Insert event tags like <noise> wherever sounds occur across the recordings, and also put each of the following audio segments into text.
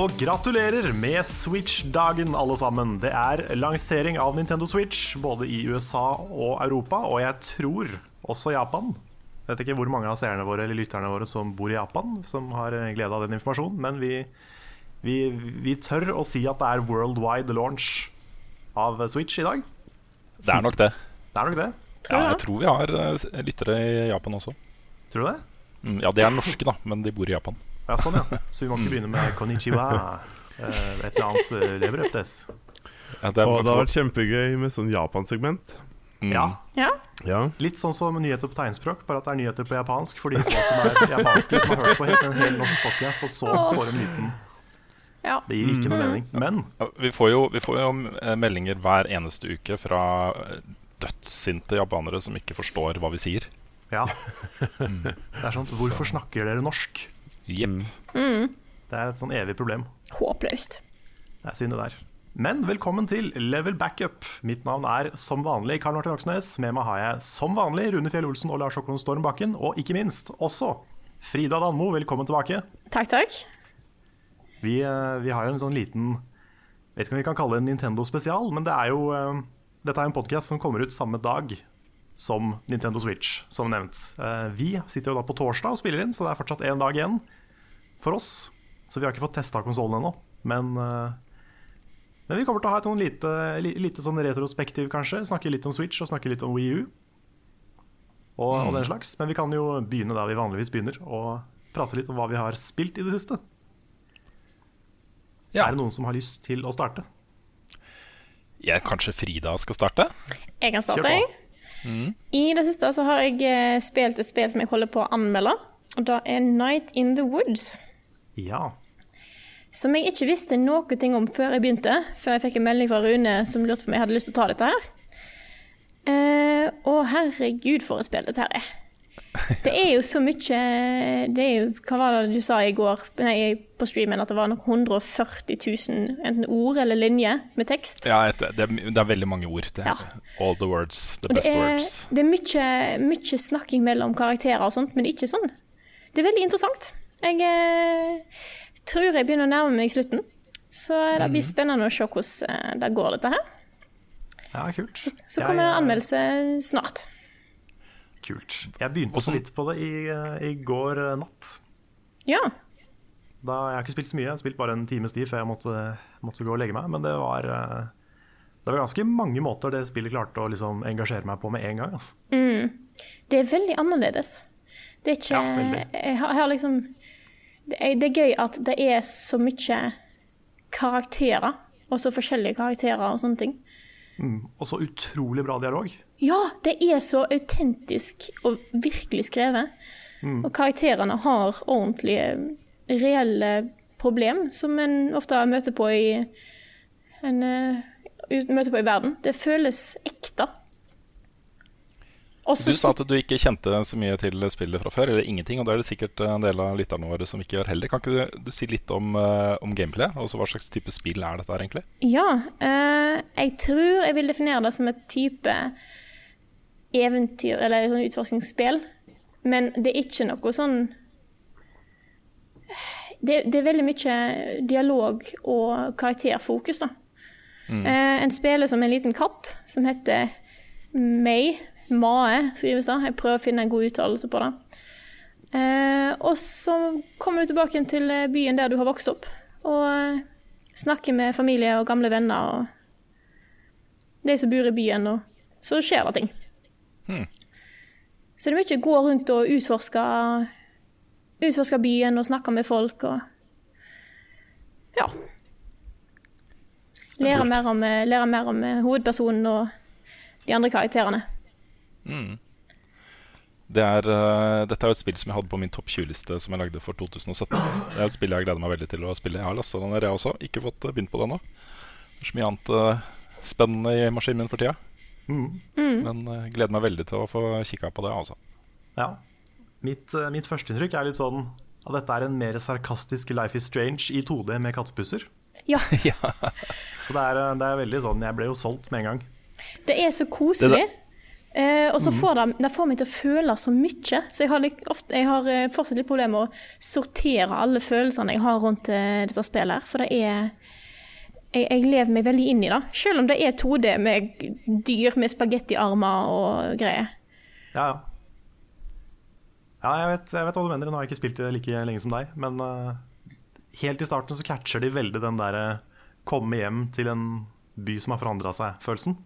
Og gratulerer med Switch-dagen, alle sammen. Det er lansering av Nintendo Switch både i USA og Europa, og jeg tror også Japan. Jeg vet ikke hvor mange av seerne våre eller lytterne våre som bor i Japan, som har glede av den informasjonen, men vi, vi, vi tør å si at det er worldwide launch av Switch i dag. Det er nok det. Det er nok det. Ja, jeg tror vi har eh, lyttere i Japan også. Tror du det? Mm, ja, de er norske, da, men de bor i Japan. Ja, sånn, ja. Så vi må ikke begynne med konnichiwa. eh, Et eller annet eh, leverøptes. Ja, det er Og det har vært kjempegøy med sånn Japan-segment. Mm. Ja. Ja. Ja. Litt sånn som nyheter på tegnspråk, bare at det er nyheter på japansk. For de få som er japanske, som har hørt på helt, en hel norsk podcast, og så får en liten ja. Det gir ikke noe mening. Men Ja, Vi får jo, vi får jo eh, meldinger hver eneste uke fra dødssinte japanere som ikke forstår hva vi sier. ja. <laughs> Det er sånn Hvorfor snakker dere norsk? Jepp. Det er et sånn evig problem. Håpløst. Det er synd, det der. Men velkommen til Level Backup. Mitt navn er som vanlig Karl Martin Oksnes. Med meg har jeg som vanlig Rune Fjell Olsen og Lars Håkon Storm Bakken. Og ikke minst også Frida Danmo. Velkommen tilbake. Takk, takk. Vi, eh, vi har jo en sånn liten Vet ikke om vi kan kalle det en Nintendo spesial, men det er jo eh, dette er en podkast som kommer ut samme dag som Nintendo Switch, som nevnt. Eh, Vi sitter jo da på torsdag og spiller inn, så det er fortsatt én dag igjen for oss. Så vi har ikke fått testa konsollen ennå. Men, eh, men vi kommer til å ha et sånn lite, li- lite sånn retrospektiv, kanskje. Snakke litt om Switch og snakke litt om Wii U. Og, og den slags. Men vi kan jo begynne der vi vanligvis begynner, og prate litt om hva vi har spilt i det siste. Ja. Er det noen som har lyst til å starte? Jeg, kanskje Frida skal starte? Jeg kan starte, jeg. Mm. I det siste så har jeg eh, spilt et spill som jeg holder på å anmelde. Og det er Night in the Woods. Ja. Som jeg ikke visste noe ting om før jeg begynte. Før jeg fikk en melding fra Rune som lurte på om jeg hadde lyst til å ta dette her. Eh, og herregud, for et spill dette her er. <laughs> Det er jo så mye Det er jo, Hva var det du sa i går nei, på streamen? At det var nok 140 000 enten ord eller linje med tekst? Ja, det, er, det er veldig mange ord. Det Ja. All the words, the best det er, words. det er mye, mye snakking mellom karakterer og sånt, men det er ikke sånn. Det er veldig interessant. Jeg eh, tror jeg begynner å nærme meg slutten. Så det Mhm. blir spennende å se hvordan eh, det går, dette her. ja, kult. Så kommer det en anmeldelse snart. Kult. Jeg begynte så litt på det i, eh, i går eh, natt. Ja. Da, jeg har ikke spilt så mye, jeg har spilt bare en times tid før jeg måtte, måtte gå og legge meg. Men det var, det var ganske mange måter det spillet klarte å liksom engasjere meg på med en gang. Altså. Det er veldig annerledes. Det er ikke Ja, jeg, har, jeg har liksom det er, det gøy at det er så mye karakterer, og så forskjellige karakterer og sånne ting. Og så utrolig bra dialog. Ja, det er så autentisk og virkelig skrevet. Og karakterene har ordentlige, reelle problem som en ofte møter på i en, uh, møter på i verden. Det føles ekte. Og Du sa at du ikke kjente så mye til spillet fra før, eller ingenting. Og da er det sikkert en del av lytterne våre som ikke gjør heller. Kan ikke du, du si litt om, uh, om gameplay? Altså hva slags type spill er dette her, egentlig? Ja, uh, jeg tror jeg vil definere det som et type eventyr, eller sånn utforskningsspill. Men det er ikke noe sånn det, det er veldig mye dialog og karakterfokus, da. Eh, en spiller som en liten katt, som heter May. Mae, skrives det. Jeg prøver å finne en god uttalelse på det. Eh, og så kommer du tilbake til eh, byen der du har vokst opp, og eh, snakker med familie og gamle venner og de som bor i byen, og så skjer det ting. Hmm. Så det er mye gå rundt og utforske, utforske byen og snakke med folk og Ja. Lære mer om, eh, lære mer om hovedpersonen og de andre karakterene. Det er, uh, dette er jo et spill som jeg hadde på min topp 20-liste som jeg lagde for 2017. Det er et spill jeg gleder meg veldig til å spille. Jeg har lasta den ned, jeg også. Ikke fått eh, begynt på det ennå. Det er så mye annet uh, spennende i maskinen min for tida. Mm. Men uh, gleder meg veldig til å få kikka på det. Altså. Ja. Mitt, uh, mitt førsteinntrykk er litt sånn at dette er en mer sarkastisk Life is Strange i 2D med kattepusser. <laughs> Ja, Så det er, det er veldig sånn Jeg ble jo solgt med en gang. det er så koselig. Eh, og så får det, det får meg til å føle så mye. Så jeg har, litt, ofte, jeg har eh, fortsatt litt problemer med å sortere alle følelsene jeg har rundt eh, dette spillet. her, For det er jeg, jeg lever meg veldig inn i det. Selv om det er 2D med dyr med spagettiarmer og greier. Ja, ja. Ja, jeg vet, jeg vet hva du mener. Nå har jeg ikke spilt det like lenge som deg. Men uh, helt i starten så catcher de veldig den derre komme hjem til en by som har forandra seg-følelsen.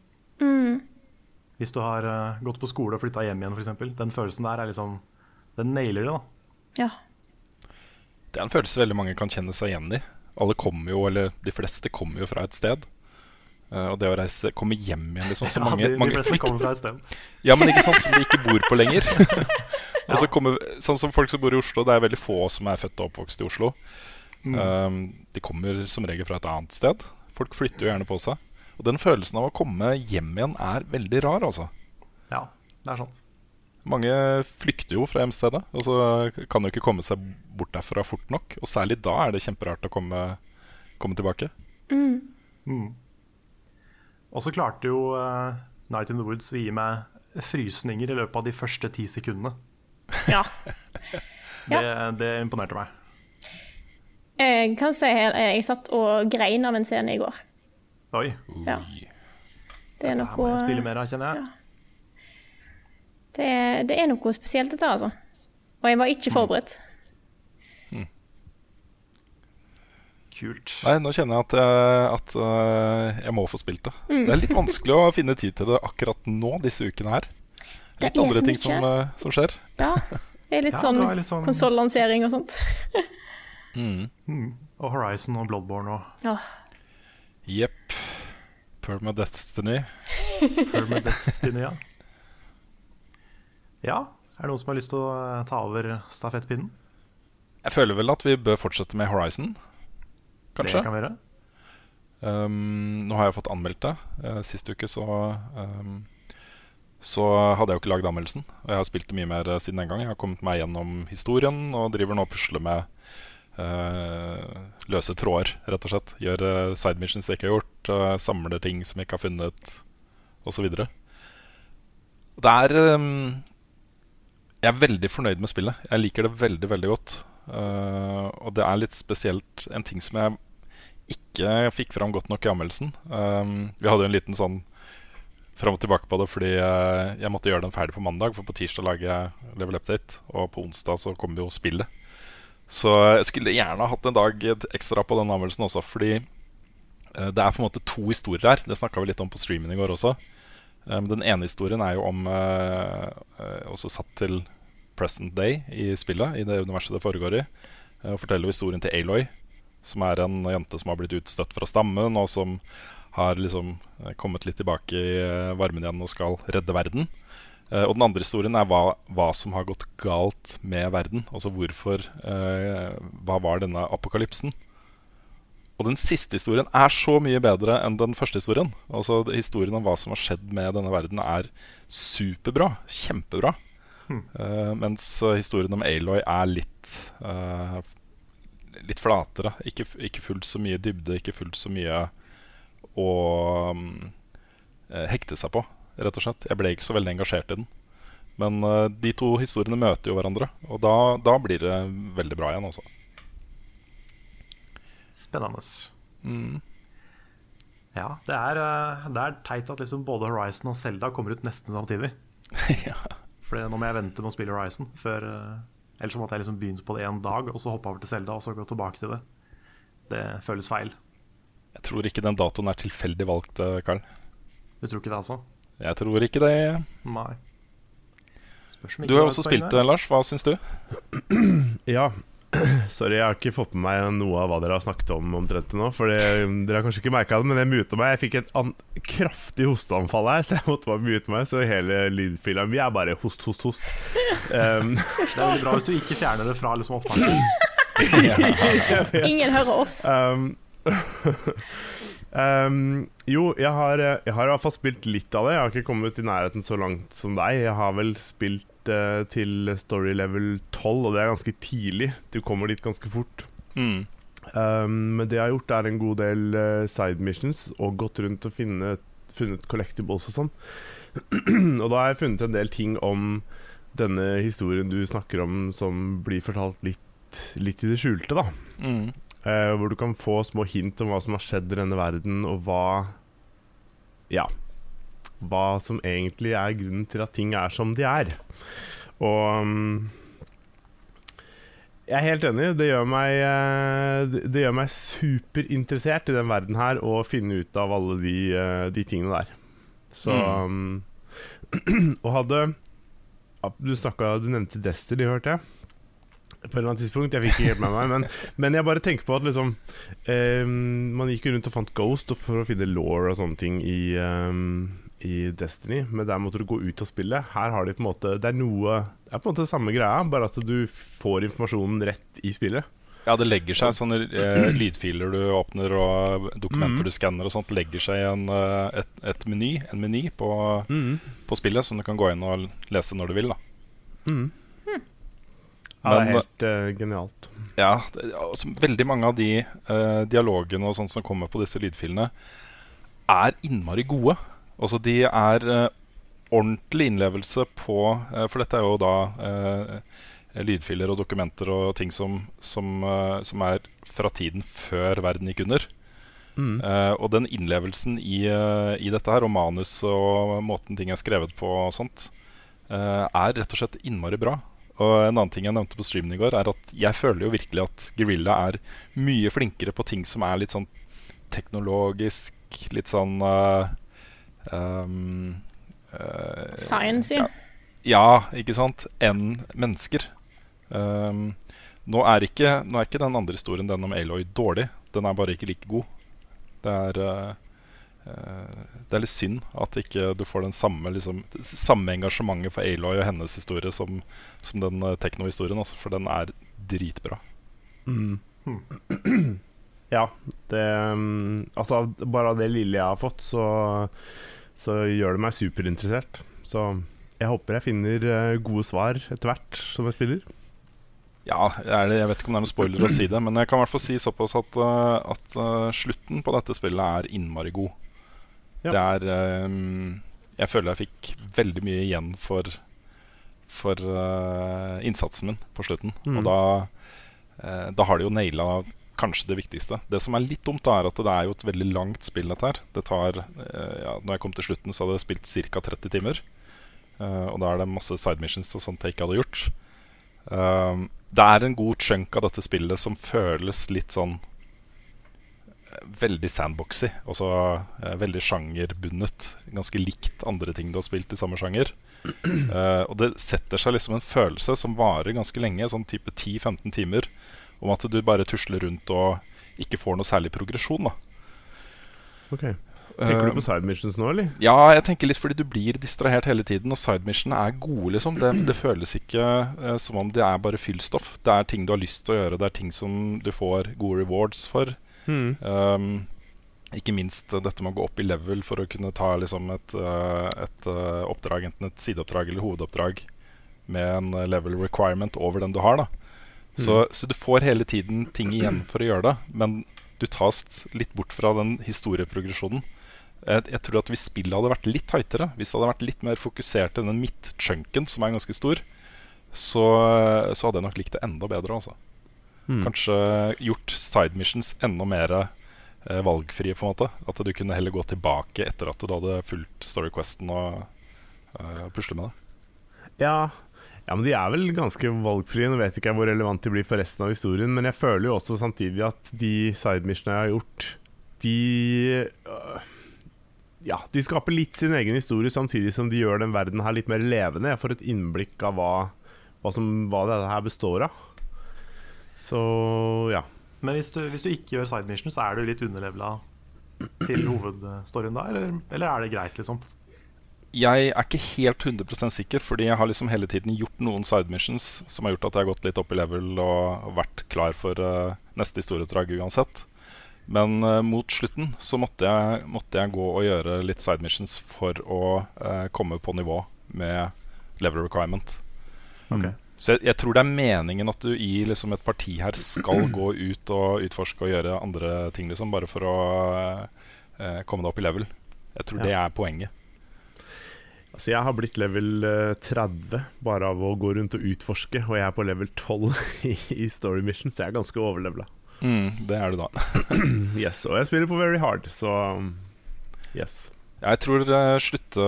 Hvis du har eh, gått på skole og flytta hjem igjen, f.eks. Den følelsen der er liksom Den nailer det, da. Ja. Det er en følelse veldig mange kan kjenne seg igjen i. Alle kommer jo, eller De fleste kommer jo fra et sted. Eh, og det å reise, komme hjem igjen liksom, så mange, ja, de, de mange fleste kommer fra et sted. <laughs> Ja, men ikke sant, som de ikke bor på lenger. <laughs> <laughs> og så kommer, sånn som folk som bor i Oslo, det er veldig få som er født og oppvokst i Oslo. Um, de kommer som regel fra et annet sted. Folk flytter jo gjerne på seg. Og den følelsen av å komme hjem igjen er veldig rar, altså. Ja, det er sant. Mange flykter jo fra hjemstedet, og så kan jo ikke komme seg bort derfra fort nok. Og særlig da er det kjemperart å komme, komme tilbake. Mm. Og så klarte jo uh, Night in the Woods å gi meg frysninger i løpet av de første ti sekundene. ja. <laughs> Det, det imponerte meg. Jeg kan si her, jeg satt og grein av en scene i går. Oi, Ja. Det er må jeg spille noe, mer kjenner jeg. det er, det er noe spesielt, dette, altså. Og jeg var ikke forberedt. Kult. Nei, nå kjenner jeg at, jeg, at øh, jeg må få spilt det. Mm. Det er litt vanskelig å finne tid til det akkurat nå, disse ukene her. Det Litt andre ting som, øh, som skjer. Ja. Det er litt Ja, sånn det sånn- konsollansering og sånt. Mm. Og Horizon og Bloodborne og Jepp. Perma Destiny. Hermit Destiny, ja. Ja, er det noen som har lyst til å eh, ta over stafettpinnen? Jeg føler vel at vi bør fortsette med Horizon. Kanskje. Det kan vi gjøre. Um, nå har jeg fått anmeldt det. Uh, sist uke så um, Så hadde jeg jo ikke lagd anmeldelsen. Og jeg har spilt det mye mer uh, siden den gang. Jeg har kommet meg gjennom historien og driver nå og pusler med løse tråder, rett og slett. Gjør uh, side missions jeg ikke har gjort, uh, samler ting som jeg ikke har funnet, osv. Det er um, Jeg er veldig fornøyd med spillet. Jeg liker det veldig, veldig godt. Uh, og det er litt spesielt en ting som jeg ikke fikk fram godt nok i anmeldelsen. Um, vi hadde jo en liten sånn fram og tilbake på det fordi uh, jeg måtte gjøre den ferdig på mandag. For på tirsdag lager jeg Level Update, og på onsdag så kommer jo spillet. Så jeg skulle gjerne ha hatt en dag ekstra på den anmeldelsen også, fordi eh, det er på en måte to historier her. Det snakka vi litt om på streamen i går også. Um, den ene historien er jo om eh, eh, Også satt til present day i spillet, i det universet det foregår i. eh, Og forteller jo historien til Aloy, som er en jente som har blitt utstøtt fra stammen, og som har liksom eh, kommet litt tilbake i eh, varmen igjen og skal redde verden. Eh, og den andre historien er hva, hva som har gått galt med verden. Altså hvorfor uh, Hva var denne apokalypsen? Og den siste historien er så mye bedre enn den første historien. Altså Historien om hva som har skjedd med denne verden, er superbra. Kjempebra. Eh, mens eh, historien om Aloy er litt Litt flatere. Ikke, ikke fullt så mye dybde, ikke fullt så mye å mm, eh, hekte seg på, rett og slett. Jeg ble ikke så veldig engasjert i den. Men uh, de to historiene møter jo hverandre, og da, da blir det veldig bra igjen, altså. Spennende. Mm. Ja, det er, eh, det er teit at liksom både Horizon og Zelda kommer ut nesten samtidig. <laughs> ja. For nå må jeg vente med å spille Horizon. Før, eh, ellers måtte jeg liksom begynt på det en dag, og så hoppe over til Zelda, og så gå tilbake til det. Det føles feil. Jeg tror ikke den datoen er tilfeldig valgt, Karl. Du tror ikke det, altså? Jeg tror ikke det. Nei. Spørs om Du har også spilt der. det, Lars. Hva syns du? <clears throat> Ja. <clears throat> Sorry, jeg har ikke fått med meg noe av hva dere har snakket om omtrent til nå. For dere har kanskje ikke merka det, men jeg muta meg. Jeg fikk et an kraftig hosteanfall her, så jeg måtte bare mute meg. Så hele lydfila mi er bare host, host, host. Um, <laughs> Det er veldig bra hvis du ikke fjerner det fra liksom opptaket. <laughs> <laughs> Ingen hører oss. um, um, jo, jeg har, jeg har i hvert fall spilt litt av det. Jeg har ikke kommet i nærheten så langt som deg. Jeg har vel spilt uh, til story level 12, og det er ganske tidlig. Du kommer dit ganske fort. Mm. Um, men det jeg har gjort, er en god del uh, side missions og gått rundt og finne, funnet collectibles og sånn. <clears throat> og da har jeg funnet en del ting om denne historien du snakker om, som blir fortalt litt, litt i det skjulte, da. Mm. Eh, hvor du kan få små hint om hva som har skjedd i denne verden, og hva Ja. Hva som egentlig er grunnen til at ting er som de er. Og um, jeg er helt enig. Det gjør meg, eh, det gjør meg superinteressert i den verden her å finne ut av alle de, eh, de tingene der. Så um, <clears throat> Og hadde Du snakket, Du nevnte Destiny, hørte jeg. På et eller annet tidspunkt. Jeg fikk ikke helt med meg. Men, men jeg bare tenker på at liksom um, Man gikk rundt og fant Ghost for å finne law og sånne ting i, um, i Destiny, men der måtte du gå ut og spille. Her har de på en måte Det er noe Det er på en måte samme greia, bare at du får informasjonen rett i spillet. Ja, det legger seg sånne eh, lydfiler du åpner og dokumenter mm. du skanner og sånt, legger seg i en, eh, et, et meny, en meny på, på spillet som du kan gå inn og lese når du vil. da Mm. Ja, det er helt uh, genialt. Ja, det, altså, Veldig mange av de uh, dialogene og sånt som kommer på disse lydfilene, er innmari gode. Altså De er uh, ordentlig innlevelse på For dette er jo da lydfiler og dokumenter og ting som, som, som er fra tiden før verden gikk under. Mm. Og den innlevelsen i, i dette her, og manus og måten ting er skrevet på og sånt, er rett og slett innmari bra. Og en annen ting jeg nevnte på streamen i går, er at jeg føler jo virkelig at Guerrilla er mye flinkere på ting som er litt sånn teknologisk, litt sånn uh, um, uh, Science, ja. ja, ikke sant? Enn mennesker. Um, nå, er ikke, nå er ikke den andre historien, den om Aloy, dårlig. Den er bare ikke like god. Det er uh, Det er litt synd at ikke du får den samme, liksom, samme engasjementet for Aloy og hennes historie som, som den uh, teknohistorien, altså, for den er dritbra. Mm. <clears throat> Ja, det um, Altså, bare av det lille jeg har fått, så, så gjør det meg superinteressert. Så jeg håper jeg finner eh, gode svar etter hvert som jeg spiller. Ja, det, jeg vet ikke om det er noen spoiler å si det, men jeg kan i hvert fall si såpass at, at slutten på dette spillet er innmari god. Ja. Det er um, Jeg føler jeg fikk veldig mye igjen for, for uh, innsatsen min på slutten. Mm. Og da, uh, da har de jo naila kanskje det viktigste. Det som er litt dumt, da, er at det er jo et veldig langt spill, dette her. Det tar uh, ja, Når jeg kom til slutten, så hadde jeg spilt ca. 30 timer. Og da er det masse side missions og sånt jeg ikke hadde gjort. Det er en god chunk av dette spillet som føles litt sånn Veldig sandboxy. Også eh, veldig sjangerbundet. Ganske likt andre ting du har spilt i samme sjanger. <clears throat> Eh, og det setter seg liksom en følelse som varer ganske lenge, sånn type 10-15 timer, om at du bare tusler rundt og ikke får noe særlig progresjon. da Ok Tenker Eh, du på side missions nå, eller? ja, jeg tenker litt fordi du blir distrahert hele tiden, og sidemissionene er gode, liksom. Det, det føles ikke uh, som om det er bare fyllstoff. Det er ting du har lyst til å gjøre, det er ting som du får gode rewards for. Mm. Um, ikke minst dette med å gå opp i level for å kunne ta liksom et, eh, et eh, oppdrag, enten et sideoppdrag eller hovedoppdrag, med en eh, level requirement over den du har. da så, så du får hele tiden ting igjen for å gjøre det, men du tas litt bort fra den historieprogresjonen. Jeg, jeg tror at Hvis spillet hadde vært litt tightere, hvis det hadde vært litt mer fokusert i den midtchunken, som er ganske stor, så, så hadde jeg nok likt det enda bedre. Altså. Mm. Kanskje gjort side missions enda mer eh, valgfrie, på en måte. At du kunne heller gå tilbake etter at du hadde fulgt Storyquesten og eh, pusle med det. Ja. ja, men de er vel ganske valgfrie. Nå vet ikke jeg hvor relevant de blir for resten av historien, men jeg føler jo også samtidig at de side missionene jeg har gjort, de øh, Ja, de skaper litt sin egen historie, samtidig som de gjør den verden her litt mer levende. Jeg får et innblikk av hva, hva, som, hva det her består av. Så ja. Men hvis du, hvis du ikke gjør side missions, er du litt underlevela til hovedstoryen da, eller, eller er det greit, liksom? Jeg er ikke helt 100 sikker, fordi jeg har liksom hele tiden gjort noen side missions som har gjort at jeg har gått litt opp i level og, vært klar for uh, neste historieoppdrag uansett. Men uh, mot slutten så måtte jeg, måtte jeg gå og gjøre litt side missions for å uh, komme på nivå med level requirement. Ok. Så jeg, jeg tror det er meningen at du i liksom, et parti her skal <clears throat> gå ut og utforske og gjøre andre ting, liksom, bare for å eh, komme deg opp i level. Jeg tror Ja. det er poenget. Altså, jeg har blitt level eh, 30 bare av å gå rundt og utforske, og jeg er på level 12 <laughs> i, i Story Mission, så jeg er ganske overlevela. Mm, det er du da. <clears throat> Yes, og jeg spiller på very hard, så um, yes. Jeg tror slutte,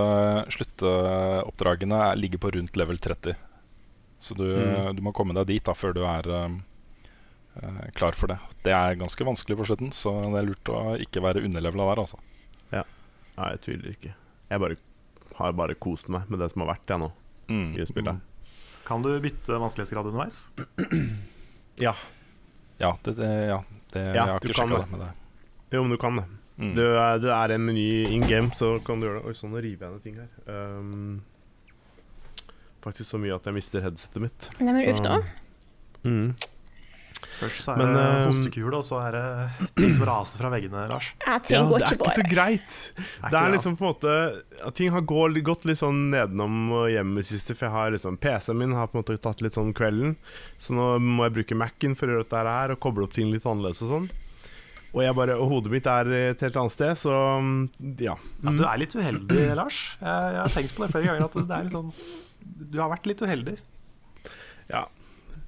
slutteoppdragene er- ligger på rundt level 30. Så du, Mm. du må komme deg dit da før du er eh, klar for det. Det er ganske vanskelig på slutten, så det er lurt å ikke være underlevela der. Altså. Nei, jeg tviler ikke. Jeg bare, har bare kost meg med det som har vært, jeg nå, Mm. i spillet. Kan du bytte vanskelighetsgrad underveis? <clears throat> Ja. Ja, det, det, ja, det, Ja, jeg har ikke sjekka det. det. med det. Jo, men du kan det. Mm. Det er, det er en meny in game, så kan du gjøre det. Oi, sånn, river jeg ned ting her. Um, faktisk så mye at jeg mister headsetet mitt. Nei, men uff da. Mm. Først så er Men, det hostekul hostekule, og så er det ting som raser fra veggene, Lars. Ja, ting Ja, går det er ikke så greit. Det er liksom på en måte Ting har gått, gått litt sånn nedenom og hjem i siste. For jeg har liksom PC-en min har på en måte tatt litt sånn kvelden. Så nå må jeg bruke Mac-en for å gjøre dette her og koble opp ting litt annerledes og sånn. Og, jeg bare, og hodet mitt er et helt annet sted, så mm, ja. Ja, du er litt uheldig, Lars. Jeg, jeg har tenkt på det flere ganger. At det er litt sånn Du har vært litt uheldig. ja.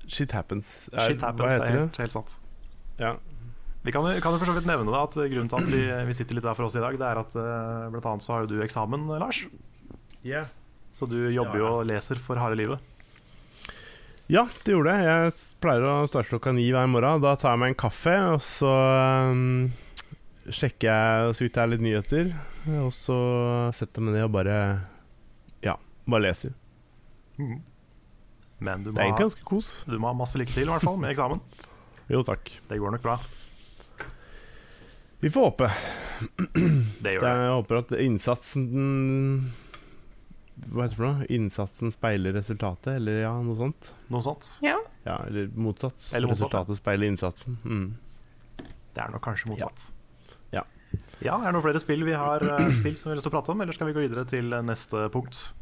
Shit happens. Er- Shit happens. Hva Det er heter det? helt, helt sant. Ja. Vi kan, kan jo for så vidt nevne da, at grunnen til at vi, vi sitter litt hver for oss i dag, det er at uh, blant annet så har jo du eksamen, Lars. Yeah. Så du jobber jo Ja, jo og leser for harde livet. Ja, det gjorde jeg. Jeg pleier å starte klokka ni hver morgen. Da tar jeg meg en kaffe, og så um, sjekker jeg så vidt det er litt nyheter. Og så setter jeg meg ned og bare Ja, bare leser. Men du Det er egentlig ganske kos. du må ha masse lykke til i hvert fall med eksamen. Jo, takk. Det går nok bra. Vi får håpe. Det gjør det. Jeg håper at innsatsen Hva heter det for noe? Innsatsen speiler resultatet, eller ja, noe sånt. Noe sånt. Ja. Ja, eller motsatt. Eller motsatt, ja. Resultatet speiler innsatsen. Mm. Det er nok kanskje motsatt. Ja. Ja, Er det noen flere spill vi har uh, spilt som vi har lyst til å prate om, eller skal vi gå videre til eh, neste punkt?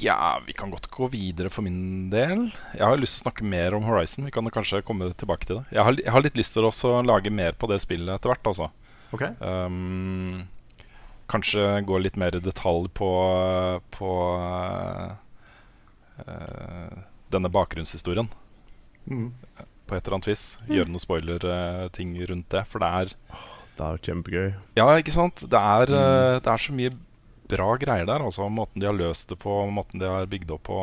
Ja, vi kan godt gå videre for min del. Jeg har lyst til å snakke mer om Horizon. Vi kan kanskje komme tilbake til det. Jeg har, jeg har litt lyst til også å lage mer på det spillet etter hvert. Altså. Okay. Um, kanskje gå litt mer i detalj på, på uh, denne bakgrunnshistorien mm. på et eller annet vis. Gjøre noen spoiler-ting rundt det. For det er Det er kjempegøy. Ja, ikke sant? Det er, mm. det er så mye bra greier der. Altså Måten de har løst det på, måten de har bygd opp på,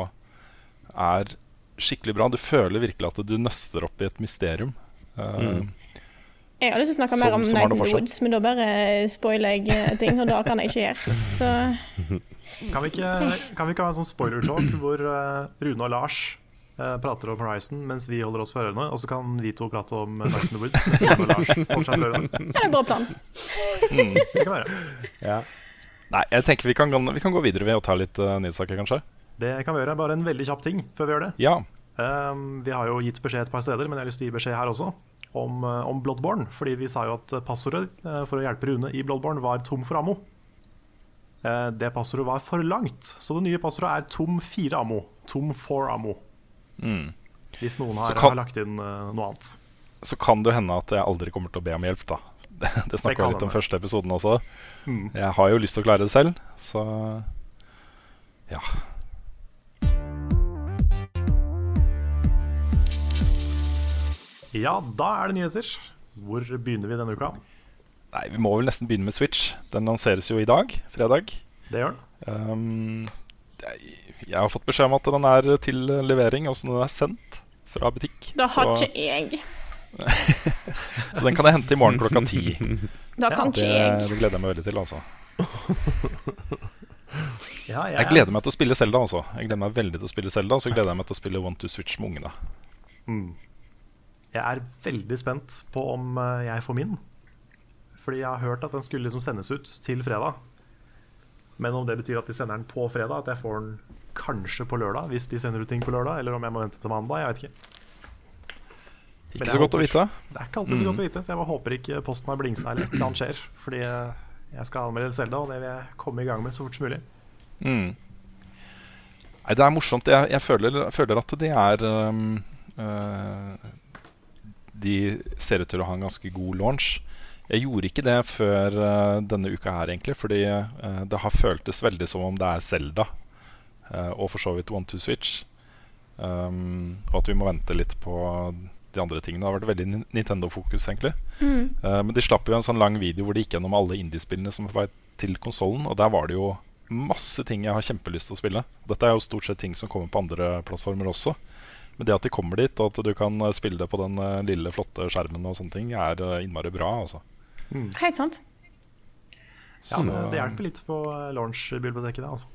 er skikkelig bra. Du føler virkelig at du nøster opp i et mysterium. Eh, Mm. Jeg har lyst til å snakke Som- mer om Night. Woods, men da bare spoiler jeg eh, ting, og det kan jeg ikke gjøre. Så Kan vi ikke, kan vi ikke ha en sånn spoiler-talk hvor uh, Rune og Lars prater om Horizon mens vi holder oss for ørene, og så kan vi to prate om Night in the Woods mens Rune og Lars holder seg for ørene? det er en bra plan. Det kan være. Ja. Nei, jeg tenker vi kan, vi kan gå videre ved å ta litt uh, nyhetssaker, kanskje. Det kan vi gjøre. Bare en veldig kjapp ting før vi gjør det. Ja. Um, vi har jo gitt beskjed et par steder, men jeg har lyst til å gi beskjed her også. Om, uh, om Bloodborne, fordi vi sa jo at passordet uh, for å hjelpe Rune i Bloodborne var tom for ammo. Det passordet var for langt, så det nye passordet er tom fire ammo. Tom for ammo. Mm. Hvis noen har, kan- har lagt inn uh, noe annet. Så kan det hende at jeg aldri kommer til å be om hjelp, da. Det, det snakka vi litt om første episoden også. Mm. Jeg har jo lyst til å klare det selv, så ja. Ja, da er det nyheter. Hvor begynner vi denne uka? Nei, vi må vel nesten begynne med Switch. Den lanseres jo i dag, fredag. Det gjør den. Um, jeg, har fått beskjed om at den er til levering, og når den er sendt fra butikk. Det har så, ikke jeg. <laughs> så den kan jeg hente i morgen klokka ti. Det kan Det, ikke jeg. det gleder jeg meg veldig til. altså <laughs> Ja, jeg, Jeg gleder meg til å spille Zelda også. Jeg gleder meg veldig til å spille Zelda Og så gleder jeg meg til å spille One to Switch med ungene. Mm. Jeg er veldig spent på om eh, jeg får min. Fordi jeg har hørt at den skulle liksom sendes ut til fredag. Men om det betyr at de sender den på fredag, at jeg får den kanskje på lørdag, hvis de sender ut ting på lørdag, eller om jeg må vente til mandag, jeg vet ikke. Ikke så godt å vite. Det er ikke alltid så Mm. godt å vite, så jeg bare håper ikke posten har blingsa eller et annet skjer. Fordi jeg skal anmelde Selda, og det vil jeg komme i gang med så fort som mulig. Mm. Nei, det er morsomt. Jeg, jeg føler, føler at de er um, uh, De ser ut til å ha en ganske god launch. Jeg gjorde ikke det før uh, denne uka her, egentlig. Fordi uh, det har føltes veldig som om det er Selda, og for så vidt One Two Switch, Um, og at vi må vente litt på de andre tingene. Det har vært veldig Nintendo-fokus, egentlig. Mm. men de slapp jo en sånn lang video hvor de gikk gjennom alle indiespillene som var til konsollen, og der var det jo masse ting jeg har kjempelyst til å spille. Dette er jo stort sett ting som kommer på andre plattformer også. Men det at de kommer dit, og at du kan spille det på den lille, flotte skjermen, og sånne ting, er innmari bra. altså Mm. Helt sant. Ja, det, det hjelper litt på launch-biblioteket, det. Altså.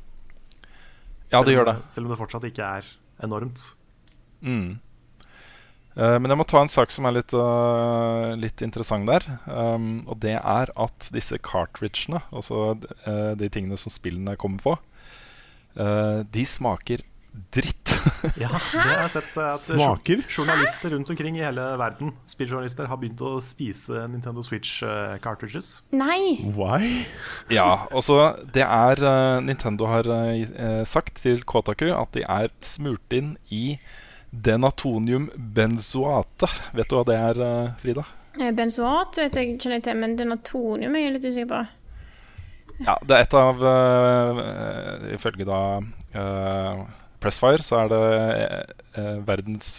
Ja, det gjør det. Selv om det fortsatt ikke er enormt. Mm. Uh, men jeg må ta en sak som er litt, uh, litt interessant der. Um, og det er at disse cartridgene, altså uh, de tingene som spillene kommer på, de smaker dritt. <laughs> ja, det har jeg sett at Smaker? journalister rundt omkring i hele verden Spilljournalister har begynt å spise Nintendo Switch cartridges. Nei! Why? ja, altså det er Nintendo har sagt til Kotaku at de er smurt inn i denatonium benzoate. Vet du hva det er, Frida? Benzoat vet jeg ikke til, men denatonium er jeg litt usikker på. Ja, det er et av uh, Ifølge da uh, Pressfire så er det uh, verdens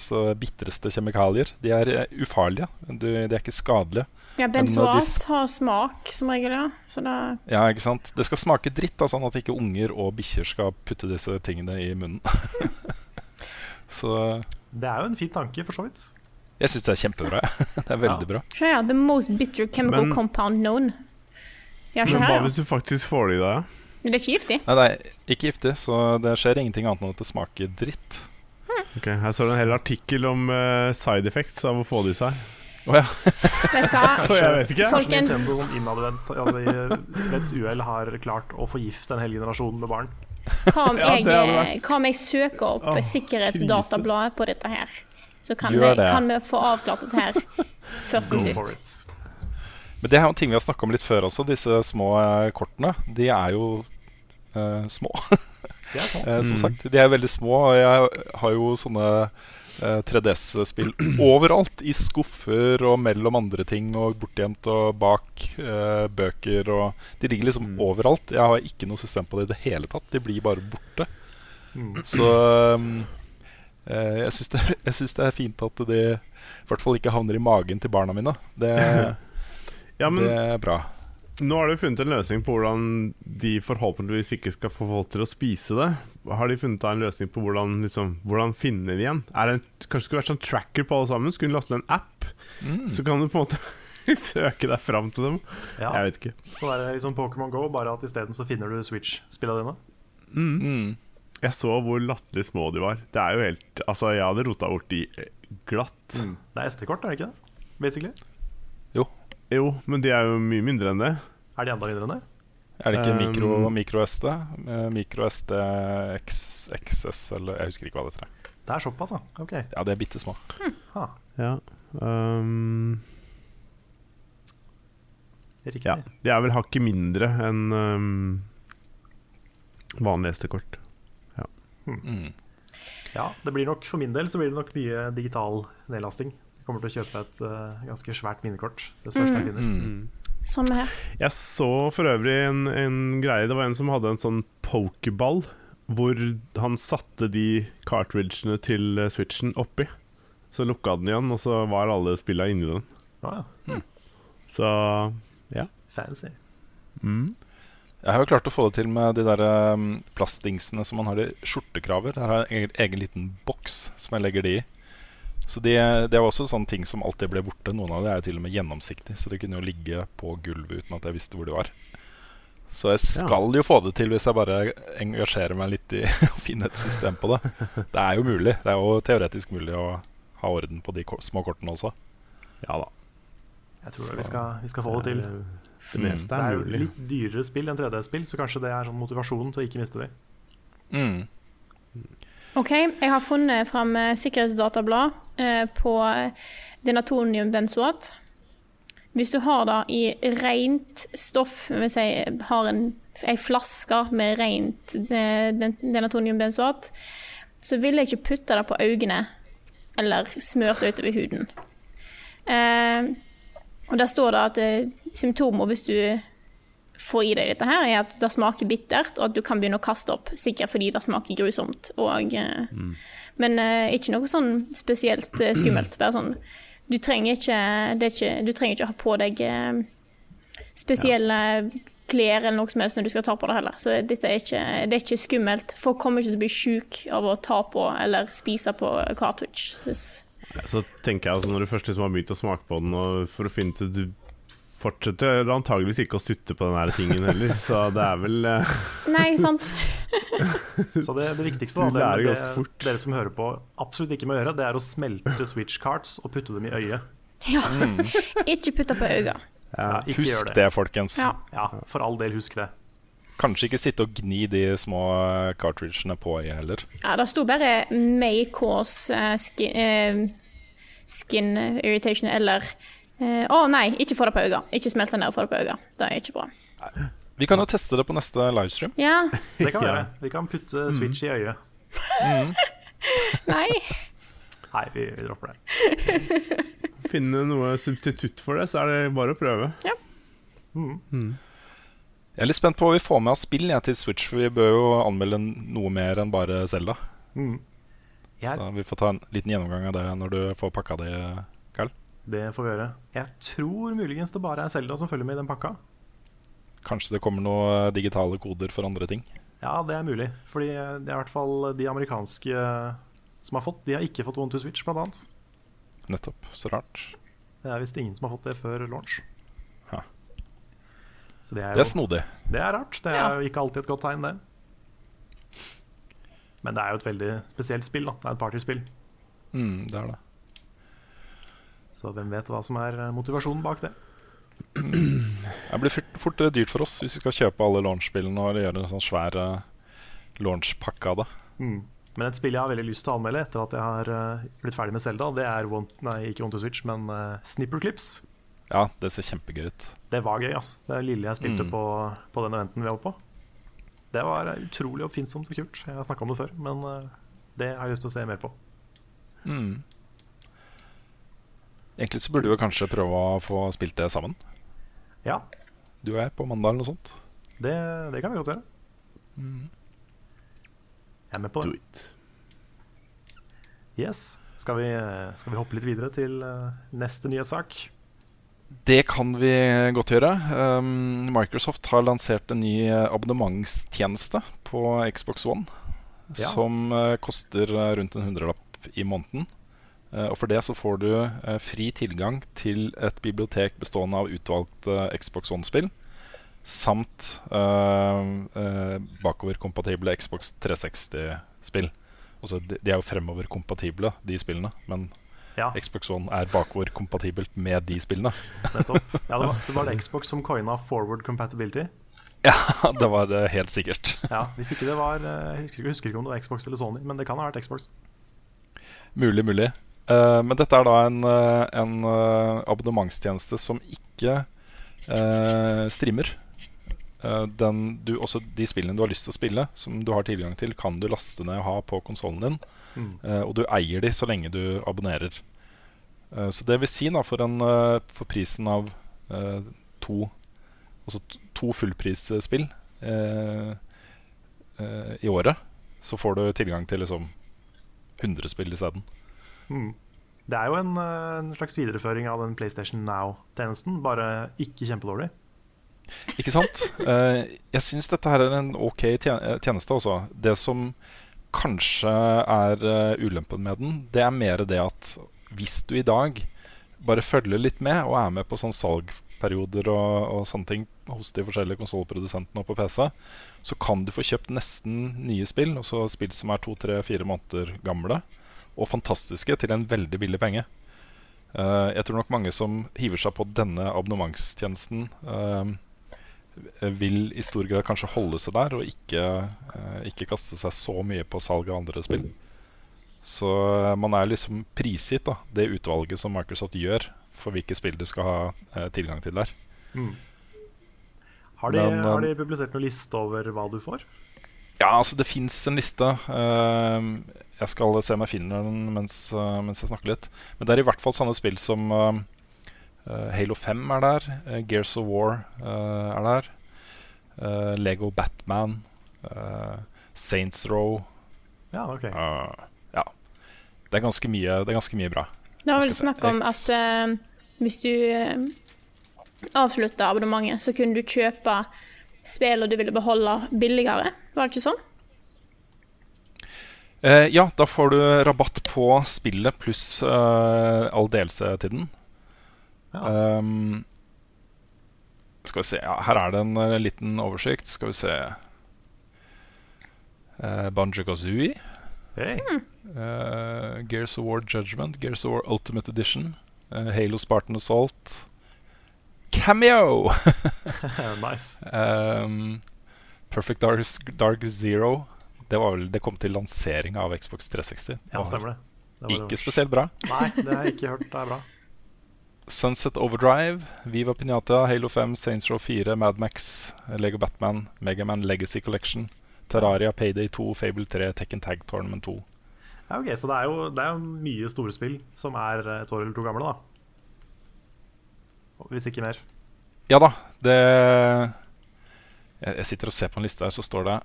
bitreste kjemikalier. De er ufarlige. Du, de er ikke skadelige. Ja, benzoat har smak som regel, ja. Ja, ikke sant. Det skal smake dritt, da, sånn at ikke unger og bikkjer skal putte disse tingene i munnen. <laughs> så Det er jo en fin tanke, for så vidt. Jeg syns det er kjempebra. <laughs> det er veldig Ja. bra. Se her. The most bitter chemical Men- compound known. Men hva her. hvis du faktisk får det i deg? Det er ikke giftig. Nei, det er ikke giftig, så det skjer ingenting annet enn at det smaker dritt. Ok, Her står det en hel artikkel om uh, side effects av å få det i seg. Oh, ja. Vet du hva? <laughs> Så jeg vet ikke. Folkens. Nintendo innadvendt altså, ved et uhell har klart å forgifte en hel generasjon med barn. Hva om, jeg, hva om jeg søker opp oh, sikkerhetsdatabladet på dette her? Så kan, det. kan vi få avklart dette her først som sist. Men det er jo en ting vi har snakka om litt før også. Disse små eh, kortene. De er jo uh, små, <laughs> Er små. eh, som Mm. sagt. De er veldig små. Og jeg har jo sånne eh, 3DS-spill <clears throat> overalt. I skuffer og mellom andre ting og bortgjemt og bak eh, bøker og De ligger liksom Mm. overalt. Jeg har ikke noe system på det i det hele tatt. De blir bare borte. Mm. Så um, eh, jeg syns det, <laughs> det er fint at de i hvert fall ikke havner i magen til barna mine. Det, <laughs> Ja, men det er bra. Nå har de funnet en løsning på hvordan de forhåpentligvis ikke skal få folk til å spise det. Har de funnet en løsning på hvordan, liksom, hvordan finne det igjen? Er det en, kanskje det skulle vært sånn tracker på alle sammen? Skulle de laste ned en app, Mm. så kan du på en måte <laughs> søke deg fram til dem? Ja, Jeg vet ikke. så er det liksom Pokémon Go, bare at isteden så finner du Switch-spillene dine. Mm. Mm. Jeg så hvor latterlig små de var. Det er jo helt Altså, jeg hadde rota bort de glatt. Det er SD-kort, er det ikke det? Basically. Jo, men de er jo mye mindre enn det. Er de enda mindre enn det? Er det ikke Um, mikro-SD? Mikro-SD X, XS eller Jeg husker ikke hva det heter. Det er såpass, da. Ok. Ja, de er bitte små. Ha, Ja. Um, riktig. ja. De er vel hakket mindre enn um, vanlig SD-kort. Mm. Ja, det blir nok For min del så blir det nok mye digital nedlasting. Kommer til å kjøpe et uh, ganske svært minnekort. Det største jeg finner. Mm. Samme her. Jeg så for øvrig en, en greie. Det var en som hadde en sånn pokeball, hvor han satte de cartridgene til eh, switchen oppi. Så lukka den igjen, og så var alle spilla inni den. Ah, ja. Så Fancy. mm. Jeg har jo klart å få det til med de der um, plastdingsene som man har i skjortekraver. Der har jeg en egen, egen liten boks som jeg legger de i. Så de, det var også sånne ting som alltid ble borte. Noen av det er jo til og med gjennomsiktig, så det kunne jo ligge på gulvet uten at jeg visste hvor det var. Så jeg skal jo få det til hvis jeg bare engasjerer meg litt i <laughs> å finne et system på det. Det er jo mulig. Det er jo teoretisk mulig å ha orden på de små kortene også. Ja da. Jeg tror vi skal, vi skal få det til. Det meste Det er er jo litt dyrere spill enn 3D-spill, så kanskje det er sånn motivasjonen til å ikke miste dem. Mm. OK, jeg har funnet fram eh, sikkerhetsdatablad eh, på denatoniumbenzoat. Hvis du har det i rent stoff, hvis jeg har en, en flaske med rent eh, den- denatoniumbenzoat, så vil jeg ikke putte det på øynene eller smørt utover huden. Eh, Og der står det at symptomer hvis du får i deg dette her, er at det smaker bittert, og at du kan begynne å kaste opp, sikkert fordi det smaker grusomt. Og, mm. Men uh, ikke noe sånn spesielt uh, skummelt. Bare sånn Du trenger ikke, det ikke, du trenger ikke ha på deg uh, spesielle klær eller noe som helst når du skal ta på det heller. Så dette er ikke, det er ikke skummelt. Folk kommer ikke til å bli sjuk av å ta på eller spise på cartridge. Så tenker jeg altså Når du først liksom har begynt å smake på den, og for å finne ut Du fortsetter antageligvis ikke å sutte på den her tingen heller, så det er vel eh, <laughs> Nei, sant. <laughs> Så det, det viktigste da, det, det dere som hører på, absolutt ikke må gjøre, det er å smelte switch cards og putte dem i øyet. Ja. <laughs> Ikke putte på øynene. Ja, Husk det. det, folkens. Ja. Ja, for all del, husk det. Kanskje ikke sitte og gni de små eh, cartridgene på øyet heller. Ja, det sto bare 'may cause eh, skin, eh, skin irritation' eller eh, Å nei, ikke få det på øynene. Ikke smelt det ned og få det på øynene. Det er ikke bra. Vi kan jo teste det på neste livestream. Ja. <laughs> Det kan vi gjøre. Vi kan putte switch i øyet. <laughs> Nei. Nei, vi, vi dropper det. <laughs> finne noe substitutt for det, så er det bare å prøve. Ja Jeg er litt spent på hva vi får med av spill jeg, til Switch, for vi bør jo anmelde noe mer enn bare Zelda. Mm. Jeg, Så vi får ta en liten gjennomgang av det når du får pakka det. Det får vi gjøre. Jeg tror muligens det bare er Selda som følger med i den pakka. Kanskje det kommer noen digitale koder for andre ting. Ja, det er mulig. Fordi det er i hvert fall de amerikanske som har fått. De har ikke fått One to Switch, blant annet. Nettopp. Så rart. Det er visst ingen som har fått det før launch. Ja. Så det er Det er snodig. det er rart. Det er Ja. jo ikke alltid et godt tegn, det. Men det er jo et veldig spesielt spill. da Det er et partyspill. Mm, det er det. Så hvem vet hva som er motivasjonen bak det. <clears throat> Det blir fort, dyrt for oss hvis vi skal kjøpe alle launch-spillene og gjøre en sånn svær launchpakke launch-pakke av det. Mm. Men et spill jeg har veldig lyst til å anmelde etter at jeg har eh, blitt ferdig med Zelda, det er one, nei, ikke One to Switch, men uh, Snipper Clips. Ja, det ser kjempegøy ut. Det var gøy, altså. Det lille jeg spilte Mm. på, på den eventen vi var på. Det var eh, utrolig oppfinnsomt og kult. Jeg har snakka om det før, men eh, det har jeg lyst til å se mer på. Mm. Egentlig så burde vi kanskje prøve å få spilt det sammen. Ja, Du og jeg på mandag eller noe sånt. det, det kan vi godt gjøre. Mm. Jeg er med på Do det. it. Yes. Skal vi, skal vi hoppe litt videre til eh, neste nyhetssak? Det kan vi godt gjøre. Um, Microsoft har lansert en ny eh, abonnementstjeneste på Xbox One. Ja. Som uh, koster rundt en hundrelapp i måneden. Eh, og for det så får du eh, fri tilgang til et bibliotek bestående av utvalgte Xbox One-spill. Samt eh, eh, bakoverkompatible Xbox 360-spill. Altså, de, de er jo fremoverkompatible, de spillene. Men Ja, Xbox One er bakoverkompatibelt med de spillene. nettopp. <laughs> Ja, det, var, det var det Xbox som coina forward compatibility. Ja, <laughs> det var det helt sikkert. <laughs> Ja, Hvis ikke det var eh, Jeg husker, jeg husker ikke om det var Xbox eller Sony, men det kan ha vært Xbox. Mulig, mulig. Eh, men dette er da en, eh, en eh, abonnementstjeneste som ikke uh, streamer. Uh, den du, også de spillene du har lyst til å spille, som du har tilgang til, kan du laste ned og ha på konsollen din. Mm. Og du eier de så lenge du abonnerer. Så det vil si, da, for, en, for prisen av to Altså to fullprisspill i året, så får du tilgang til liksom 100 spill isteden. Mm. Det er jo en, eh, en slags videreføring av den PlayStation Now-tjenesten, bare ikke kjempedårlig. Ikke sant? <laughs> Eh, jeg syns dette her er en ok eh, tjeneste, altså. Det som kanskje er ulempen med den, det er mer det at hvis du i dag bare følger litt med og er med på sånn salgperioder og, og sånne ting hos de forskjellige konsollprodusentene og på PC, så kan du få kjøpt nesten nye spill, altså spill som er to, tre, fire måneder gamle, og fantastiske, til en veldig billig penge. Uh, jeg tror nok mange som hiver seg på denne abonnementstjenesten, uh, vil i stor grad kanskje holde seg der og ikke, uh, ikke kaste seg så mye på salg av andre spill. Så man er liksom prisgitt da, det utvalget som Microsoft gjør for hvilke spill du skal ha tilgang til der. Mm. Har, de, Men, har de publisert noen liste over hva du får? Ja, altså det fins en liste. Eh, jeg skal se om jeg finner den mens, eh, mens jeg snakker litt. Men det er i hvert fall sånne spill som eh, Eh, Halo 5 er der. Gears of War er der. Lego Batman. Saints Row. Ja, ok. ja. Det er, ganske mye, det er ganske mye bra. Det var vel snakk om at uh, hvis du uh, avslutta abonnementet, så kunne du kjøpe spillene du ville beholde billigere. Var det ikke sånn? Eh, ja, da får du rabatt på spillet pluss eh, all DLC-tiden. Ja. Um, skal vi se ja, Her er det en en liten oversikt. Skal vi se uh, Banjo Kazooie. Hey. eh, Gears of War Judgment. Gears of War Ultimate Edition. eh, Halo Spartan Assault. Cameo! <laughs> nice. Um, Perfect Dark, Dark Zero. Det, var vel, det kom til lansering av Xbox 360. Ja, stemmer det. det Ikke det. spesielt bra. <laughs> Nei, det har jeg ikke hørt. Det er bra. Sunset Overdrive, Viva Pinata, Halo 5, Saints Row 4, Madmax, Lego Batman, Megaman Legacy Collection, Terraria, Payday 2, Fable 3, Tekken Tag Tournament 2. Ja, ok, Så det er jo det er jo mye store spill som er et år eller to gamle, da. Hvis ikke mer. Ja da, det jeg sitter og ser på en liste her, så står det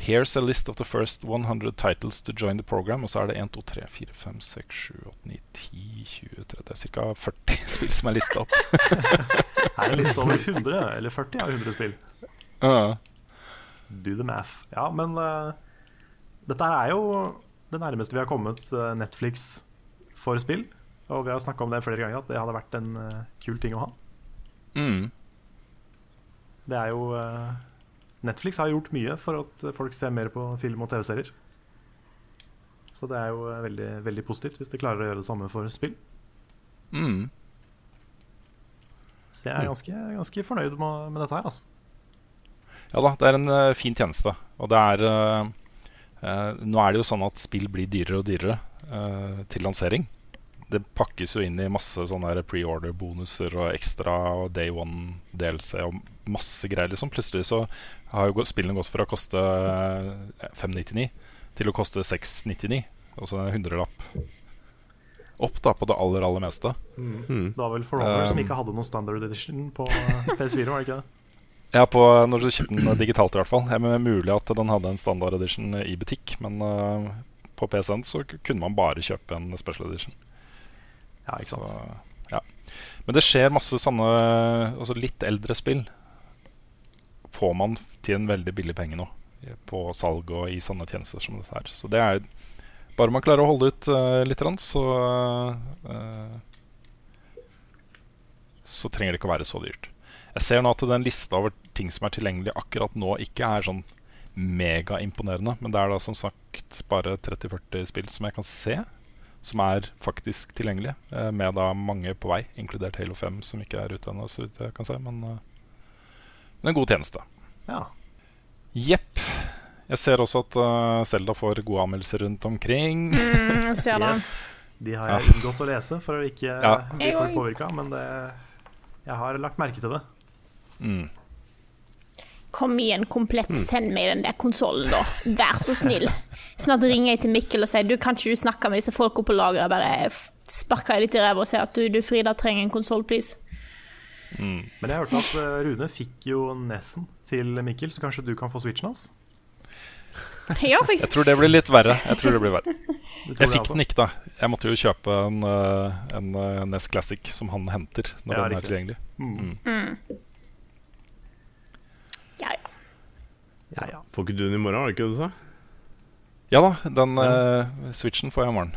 Here's a list of the first 100 titles to join the program. Og så er det 1, 2, 3, 4, 5, 6, 7, 8, 9, 10, 20 30, Det er ca. 40 <laughs> spill som er lista opp. Her <laughs> er en liste over <laughs> 100 eller 40 av 100 spill. Uh. Do the math. Ja, men uh, dette er jo det nærmeste vi har kommet eh, Netflix for spill. Og vi har snakka om det flere ganger, at det hadde vært en eh, kul ting å ha. Mm. Det er jo Netflix har gjort mye for at folk ser mer på film og TV-serier. Så det er jo eh, veldig, veldig positivt hvis de klarer å gjøre det samme for spill. Mm. Så jeg er ganske, ganske fornøyd med, med dette her, altså. Ja da, det er en uh, fin tjeneste. Og det er uh, uh, Nå er det jo sånn at spill blir dyrere og dyrere til lansering. Det pakkes jo inn i masse sånne pre-order-bonuser og ekstra og day one DLC og masse greier. liksom Plutselig så har jo spillene gått fra å koste eh, 599 til å koste 699. Altså en hundrelapp opp da på det aller, aller meste. Mm. Det var vel For Honor som Um, ikke hadde noen standard edition på eh, PS4, var det ikke det? Ja, på, når du kjøpte den digitalt i hvert fall. Det er mulig at den hadde en standard edition i butikk, men uh, på PC-en så kunne man bare kjøpe en special edition. Ja, ikke sant. Så, ja. Men det skjer masse sånne altså litt eldre spill. Får man til en veldig billig penge nå på salg og i sånne tjenester som dette her. Så det er Bare man klarer å holde ut uh, litt, så uh, Så trenger det ikke å være så dyrt. Jeg ser nå at den lista over ting som er tilgjengelig akkurat nå, ikke er sånn megaimponerende. Men det er da som sagt bare 30-40 spill som jeg kan se, som er faktisk tilgjengelige. Uh, Med da mange på vei, inkludert Halo 5, som ikke er ute ennå, så vidt jeg kan se. Men eh, men en god tjeneste. Ja. Jepp. Jeg ser også at uh, Zelda får gode anmeldelser rundt omkring. Mm, ser det. Yes. De har jeg unngått å lese for å ikke Ja. bli for påvirka, men det, jeg har lagt merke til det. Mm. Kom igjen, komplett, send meg den der konsollen, da. Vær så snill. Snart ringer jeg til Mikkel og sier du, kan ikke du snakke med disse folka på lageret? Bare sparker jeg litt i ræva og sier at du, du Frida trenger en konsoll, please. Men jeg hørte at eh, Rune fikk jo Nesen til Mikkel, så kanskje du kan få switchen hans? Ja, Jeg tror det blir litt verre. Jeg tror det blir verre <laughs> Jeg fikk altså? den ikke, da. Jeg måtte jo kjøpe en, uh, en uh, NES Classic som han henter når Ja, den er tilgjengelig. Mm. Ja, ja. Ja, ja. Får ikke du den i morgen, var det ikke det du sa? Ja da, den uh, switchen får jeg i morgen.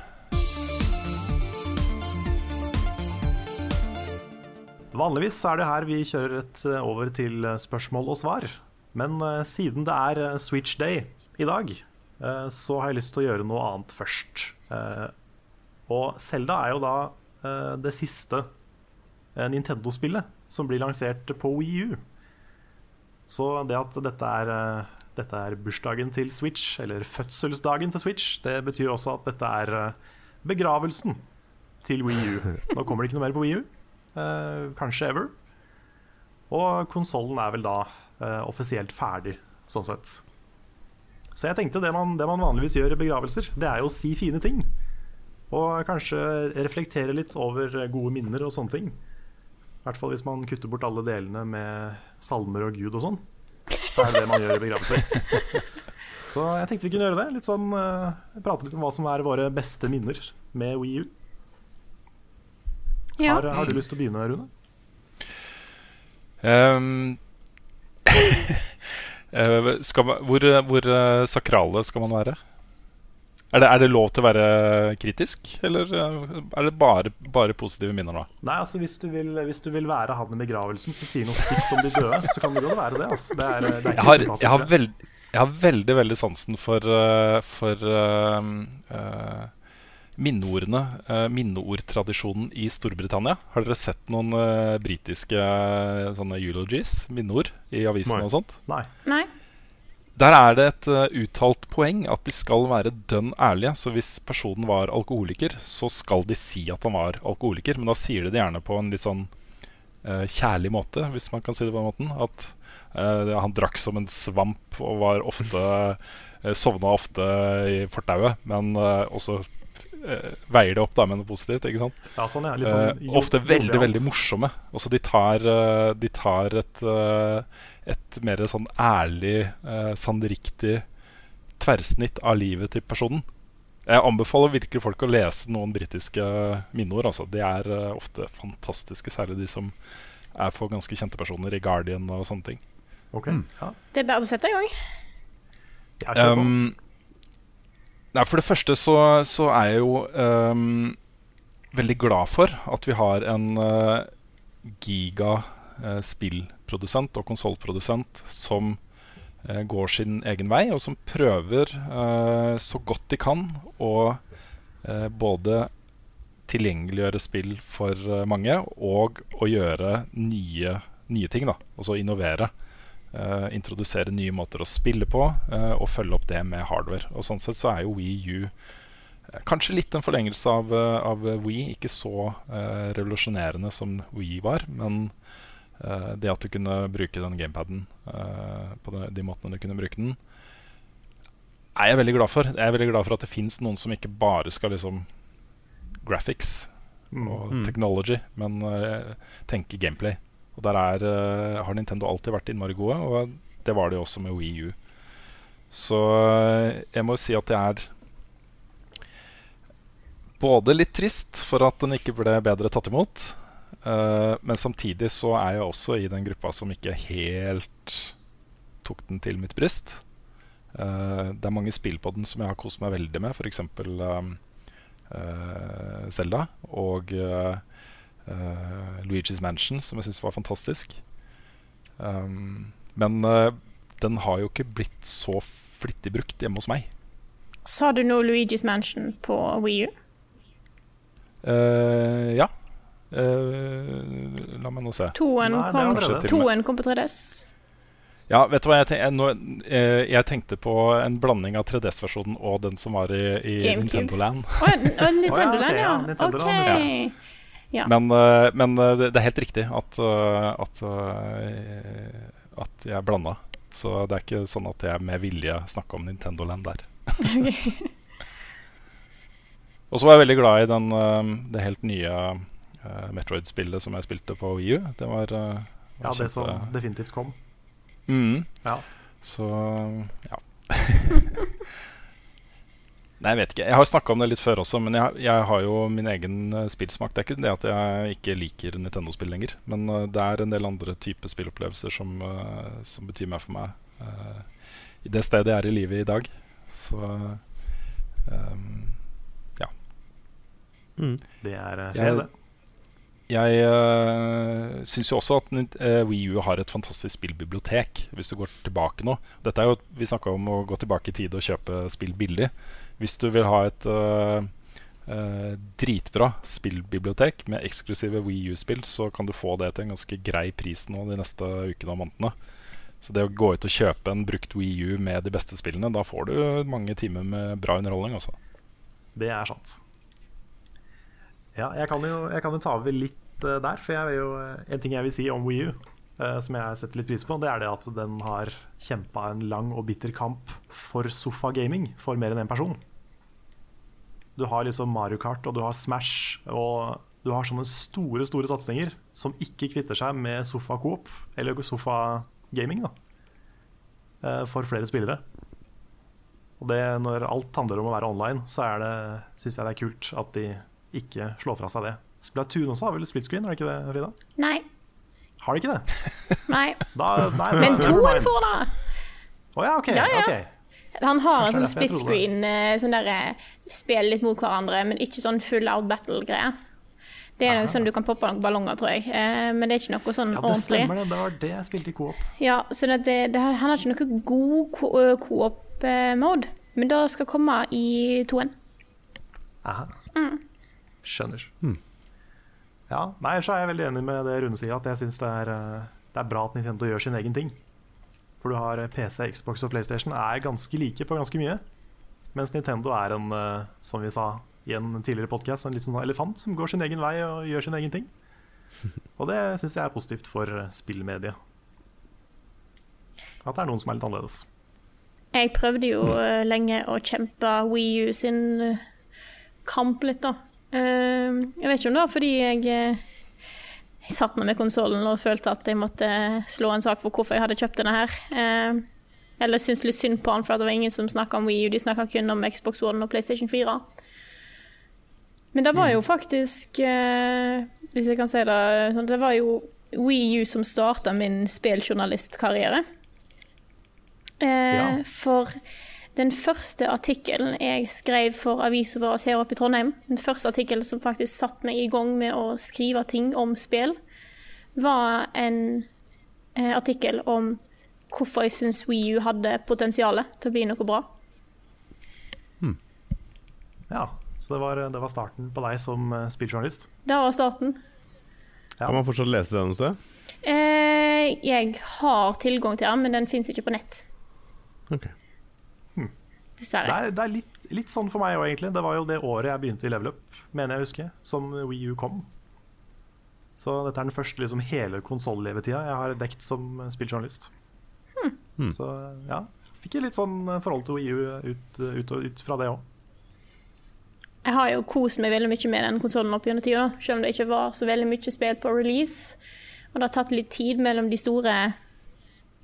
Vanligvis er det her vi kjører et eh, over til eh, spørsmål og svar. Men eh, siden det er Switch Day i dag, så har jeg lyst til å gjøre noe annet først. Og Selda er jo da det siste Nintendo-spillet som blir lansert på Wii U. Så det at dette er, dette er bursdagen til Switch, eller fødselsdagen til Switch, det betyr også at dette er begravelsen til Wii U. Nå kommer det ikke noe mer på Wii U. Eh, kanskje ever. Og konsollen er vel da eh, offisielt ferdig, sånn sett. Så jeg tenkte det man, det man vanligvis gjør i begravelser, det er jo å si fine ting. Og kanskje reflektere litt over gode minner og sånne ting. I hvert fall hvis man kutter bort alle delene med salmer og Gud og sånn. Så er det det man gjør i begravelser. <laughs> Så jeg tenkte vi kunne gjøre det. Litt sånn, uh, Prate litt om hva som er våre beste minner med Wii U. Ja. Har, har du lyst til å begynne, Rune? Um, <laughs> eh, skal man, hvor, hvor eh, sakrale skal man være? Er det, er det lov til å være kritisk, eller eh, er det bare, bare positive minner nå? Nei, altså hvis du, vil, hvis du vil være han i begravelsen som sier noe stygt om de døde, så kan det godt være det. Altså. det, er, det er Jeg har, jeg har, veld, jeg har veldig, veldig sansen for, for uh, eh, minneordene, uh, minneordtradisjonen i Storbritannia. Har dere sett noen uh, britiske eh, sånne eulogies, minneord, i avisene Nei. og sånt? Nei. Nei. Der er det et uh, uttalt poeng at de skal være dønn ærlige. Så hvis personen var alkoholiker, så skal de si at han var alkoholiker. Men da sier de det gjerne på en litt sånn uh, kjærlig måte, hvis man kan si det på den måten. At uh, han drakk som en svamp og var ofte uh, sovna ofte i fortauet. Men uh, også veier det opp da med noe positivt. ikke sant? Ja, sånn, ja. Litt sånn Eh, jo- ofte veldig veldig morsomme. Også de tar, eh, de tar et, eh, et mer sånn ærlig, uh, sannriktig tverrsnitt av livet til personen. Jeg anbefaler virkelig folk å lese noen britiske minneord. Altså. De er eh, ofte fantastiske, særlig de som er for ganske kjente personer i Guardian og sånne ting. Ok, ja. Det er bare å sette i gang. Ja, kjør på. Um, nei, for det første så, så er jeg jo um, veldig glad for at vi har en uh, giga uh, spillprodusent og konsollprodusent som uh, går sin egen vei, og som prøver så godt de kan å både tilgjengeliggjøre spill for mange og å gjøre nye, nye ting. da, Altså innovere. Eh, introdusere nye måter å spille på uh, og følge opp det med hardware. Og Sånn sett så er jo Wii U eh, kanskje litt en forlengelse av, av Wii. Ikke så revolusjonerende som Wii var, men det at du kunne bruke den gamepaden på de, de måtene du kunne bruke den, er jeg veldig glad for. Jeg er veldig glad for at det fins noen som ikke bare skal liksom graphics og Mm. technology, men tenke gameplay. Og der er, eh, har Nintendo alltid vært innmari gode, og det var de også med Wii U. Så eh, jeg må si at det er både litt trist for at den ikke ble bedre tatt imot, uh, men samtidig så er jeg også i den gruppa som ikke helt tok den til mitt bryst. Uh, det er mange spill på den som jeg har kost meg veldig med, f.eks. Um, uh, og eh, Luigi's Mansion, som jeg syns var fantastisk. Um, men eh, den har jo ikke blitt så flittig brukt hjemme hos meg. Sa du nå Luigi's Mansion på Wii U? Eh, ja. Uh, la meg nå se. Toen kom, toen kom på 3DS. Ja, vet du hva jeg, tenk, jeg, nå, eh, jeg tenkte på en blanding av 3DS-versjonen og den som var i, i Nintendo Land. Å, ja, Nintendo ok, Land, ja, ja. Ja. Men, eh, men eh, det, det er helt riktig at, eh, at, at jeg blanda. Så det er ikke sånn at jeg med vilje snakka om Nintendo Land der. <laughs> Og så var jeg veldig glad i den, det helt nye Metroid-spillet som jeg spilte på Wii U. Det var, var Ja, det som definitivt kom. Mhm. Ja. Så ja. <laughs> Nei, jeg vet ikke. Jeg har snakka om det litt før også, men jeg, jeg har jo min egen eh, spillsmak. Det er ikke det at jeg ikke liker Nintendo-spill lenger, men eh, det er en del andre typer spillopplevelser som, eh, som betyr mer for meg uh, i det stedet jeg er i livet i dag. Så ehm, Det er fint det. Jeg uh, syns jo også at uh, eh, U har et fantastisk spillbibliotek, hvis du går tilbake nå. Dette er jo, Vi snakka om å gå tilbake i tid og kjøpe spill billig. Hvis du vil ha et uh, uh, dritbra spillbibliotek med eksklusive Wii U-spill, så kan du få det til en ganske grei pris nå de neste ukene og månedene. Så det å gå ut og kjøpe en brukt Wii U med de beste spillene, da får du mange timer med bra underholdning. også. Det er sant. Ja, jeg kan jo, jo ta over litt eh, der, for jo, eh, en ting jeg vil si om Wii U, eh, som jeg setter litt pris på, det er det at den har kjempa en lang og bitter kamp for sofagaming for mer enn én person. Du har liksom Mario Kart og du har Smash, og du har sånne store store satsinger som ikke kvitter seg med sofa-coop, eller sofa-gaming, da, for flere spillere. Og det, når alt handler om å være online, så syns jeg det er kult at de ikke slår fra seg det. Splatoon også har vel split screen, har det ikke det, Frida? Nei. Har de ikke det? <laughs> Nei. Da, nei, Men toen får det! Å ja, ok. Ja, ja. ok. Han har en sånn det split screen, eh, sånn der spiller litt mot hverandre, men ikke sånn full out battle-greie. Det er noe sånn du kan poppe noen ballonger, tror jeg. Eh, Men det er ikke noe sånn ordentlig. Ja, det ordentlig. stemmer det. Det var det jeg spilte i coop. Ja, så det, det, det, han har ikke noe god co-op-mode. men det skal komme i 2-en. Aha. Skjønner. Ja, nei, så er jeg veldig enig med det Rune sier, at jeg syns det, er, eh, det er bra at Nintendo gjør sin egen ting. For du har eh, PC, Xbox og PlayStation er ganske like på ganske mye. Mens Nintendo er en, eh, som vi sa i en tidligere podcast, en litt sånn elefant som går sin egen vei og gjør sin egen ting. <laughs> Og det syns jeg er positivt for spillmediet. At det er noen som er litt annerledes. Jeg prøvde jo mm. lenge å kjempe Wii U sin kamp litt, da. Eh, jeg vet ikke om det var fordi jeg, eh, jeg satt med konsollen og følte at jeg måtte slå en sak for hvorfor jeg hadde kjøpt denne her. Eh, eller syntes litt synd på han, for det var ingen som snakka om Wii U. De snakka kun om Xbox One og PlayStation 4. Men det var jo faktisk eh, Hvis jeg kan si det sånn, Det var jo Wii U som starta min spilljournalistkarriere. Eh, Ja. For den første artikkelen jeg skrev for avisa vår her oppe i Trondheim, den første artikkelen som faktisk satte meg i gang med å skrive ting om spill, var en eh, artikkel om hvorfor jeg syns Wii U hadde potensial til å bli noe bra. Ja, Så det var, det var starten på deg som eh, spilljournalist. Det var starten. Ja. Kan man fortsatt lese den noe sted? Eh, jeg har tilgang til den, men den fins ikke på nett. Ok. Det er, det er litt, litt sånn for meg òg, egentlig. Det var jo det året jeg begynte i Level Up, mener jeg å huske, som Wii U kom. Så dette er den første liksom, hele konsollevetida jeg har dekt som spilljournalist. Hmm. Så ja, fikk litt sånn forhold til Wii U ut, ut, ut fra det òg. Jeg har jo kost meg veldig mye med den konsollen opp gjennom tida, selv om det ikke var så veldig mye spill på release. Og det har tatt litt tid mellom de store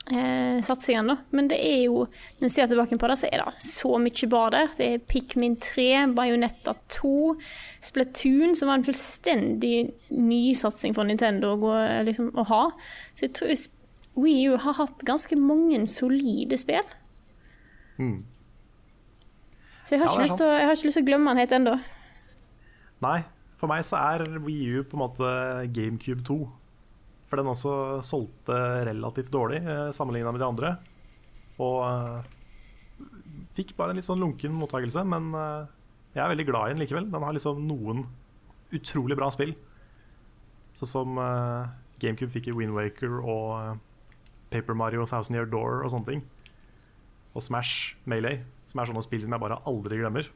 eh, satsingene, da. Men det er jo, når jeg ser tilbake på det, så er det så mye bra der. Det er Pikmin 3, Bajonetta 2, Splatoon, som var en fullstendig ny satsing for Nintendo å, gå, liksom, å ha. Så jeg tror Wii U har hatt ganske mange solide spill. Mm. Så jeg har, Ja, å, jeg har ikke lyst til å glemme den helt ennå. Nei, for meg så er Wii U på en måte GameCube 2. For den også solgte relativt dårlig eh, sammenligna med de andre. Og eh, fikk bare en litt sånn lunken mottakelse, men eh, jeg er veldig glad i den likevel. Den har liksom noen utrolig bra spill. Sånn som GameCube fikk i Wind Waker og Paper Mario Thousand Year Door og sånne ting. Og Smash Melee, som er sånne spill som jeg bare aldri glemmer.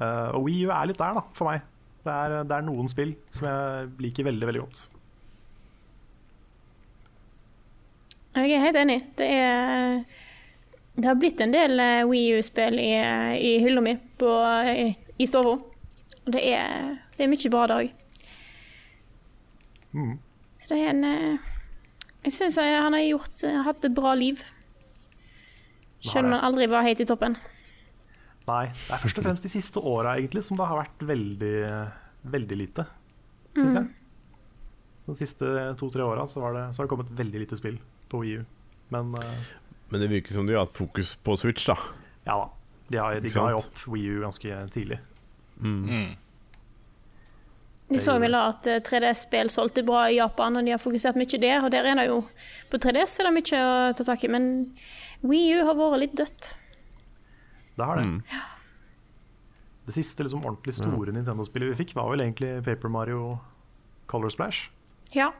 Eh, og Wii U er litt der, da, for meg. Det er, det er noen spill som jeg liker veldig, veldig godt. Jeg er helt enig. Det er Det har blitt en del eh, Wii U-spill i, i hylla mi på, i, i stua. Det er, det er mye bra dag. Mm. Så det er en eh, Jeg syns han har gjort, hatt et bra liv. Selv om han aldri var helt i toppen. Nei, det er først og fremst de siste åra som det har vært veldig, veldig lite, syns jeg. Så De siste to-tre åra så, så har det kommet veldig lite spill på Wii U. Men eh, Men det virker som de har hatt fokus på Switch, da. ja da. De, har, de ga jo opp Wii U ganske tidlig. Mm. De så vel at eh, 3DS-spill solgte bra i Japan, og de har fokusert mye der. Og der er det jo På 3DS er det mye å ta tak i, men Wii U har vært litt dødt. Det har det. Mm. Det siste liksom ordentlig store Nintendo-spillet vi fikk, var vel egentlig Paper Mario Color Splash. Ja.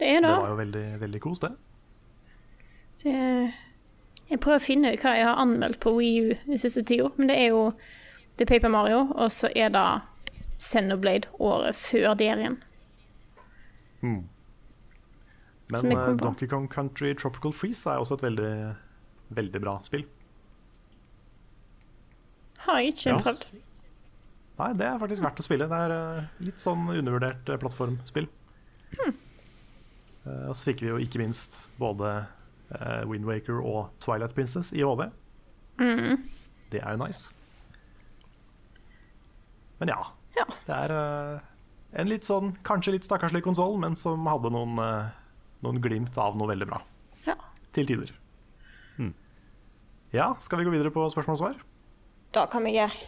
Det er Det det. var jo veldig, veldig kos, det. det jeg prøver å finne ut hva jeg har anmeldt på Wii U de siste tida, men det er jo det er Paper Mario, og så er det Xenoblade året før der igjen. Mm. Men eh. Donkey Kong Country Tropical Freeze er også et veldig, veldig bra spill. Har jeg ikke prøvd. Nei, det er faktisk verdt å spille. Det er eh, litt sånn undervurdert eh, plattformspill. Eh, og så fikk vi jo ikke minst både uh, Windwaker og Twilight Princess i HV. Det er jo nice. Men ja. Ja. Det er eh, en litt sånn, kanskje litt stakkarslig konsoll, men som hadde noen, eh, noen glimt av noe veldig bra. Ja. Til tider. Ja, skal vi gå videre på spørsmål og svar? Da kan vi gjøre.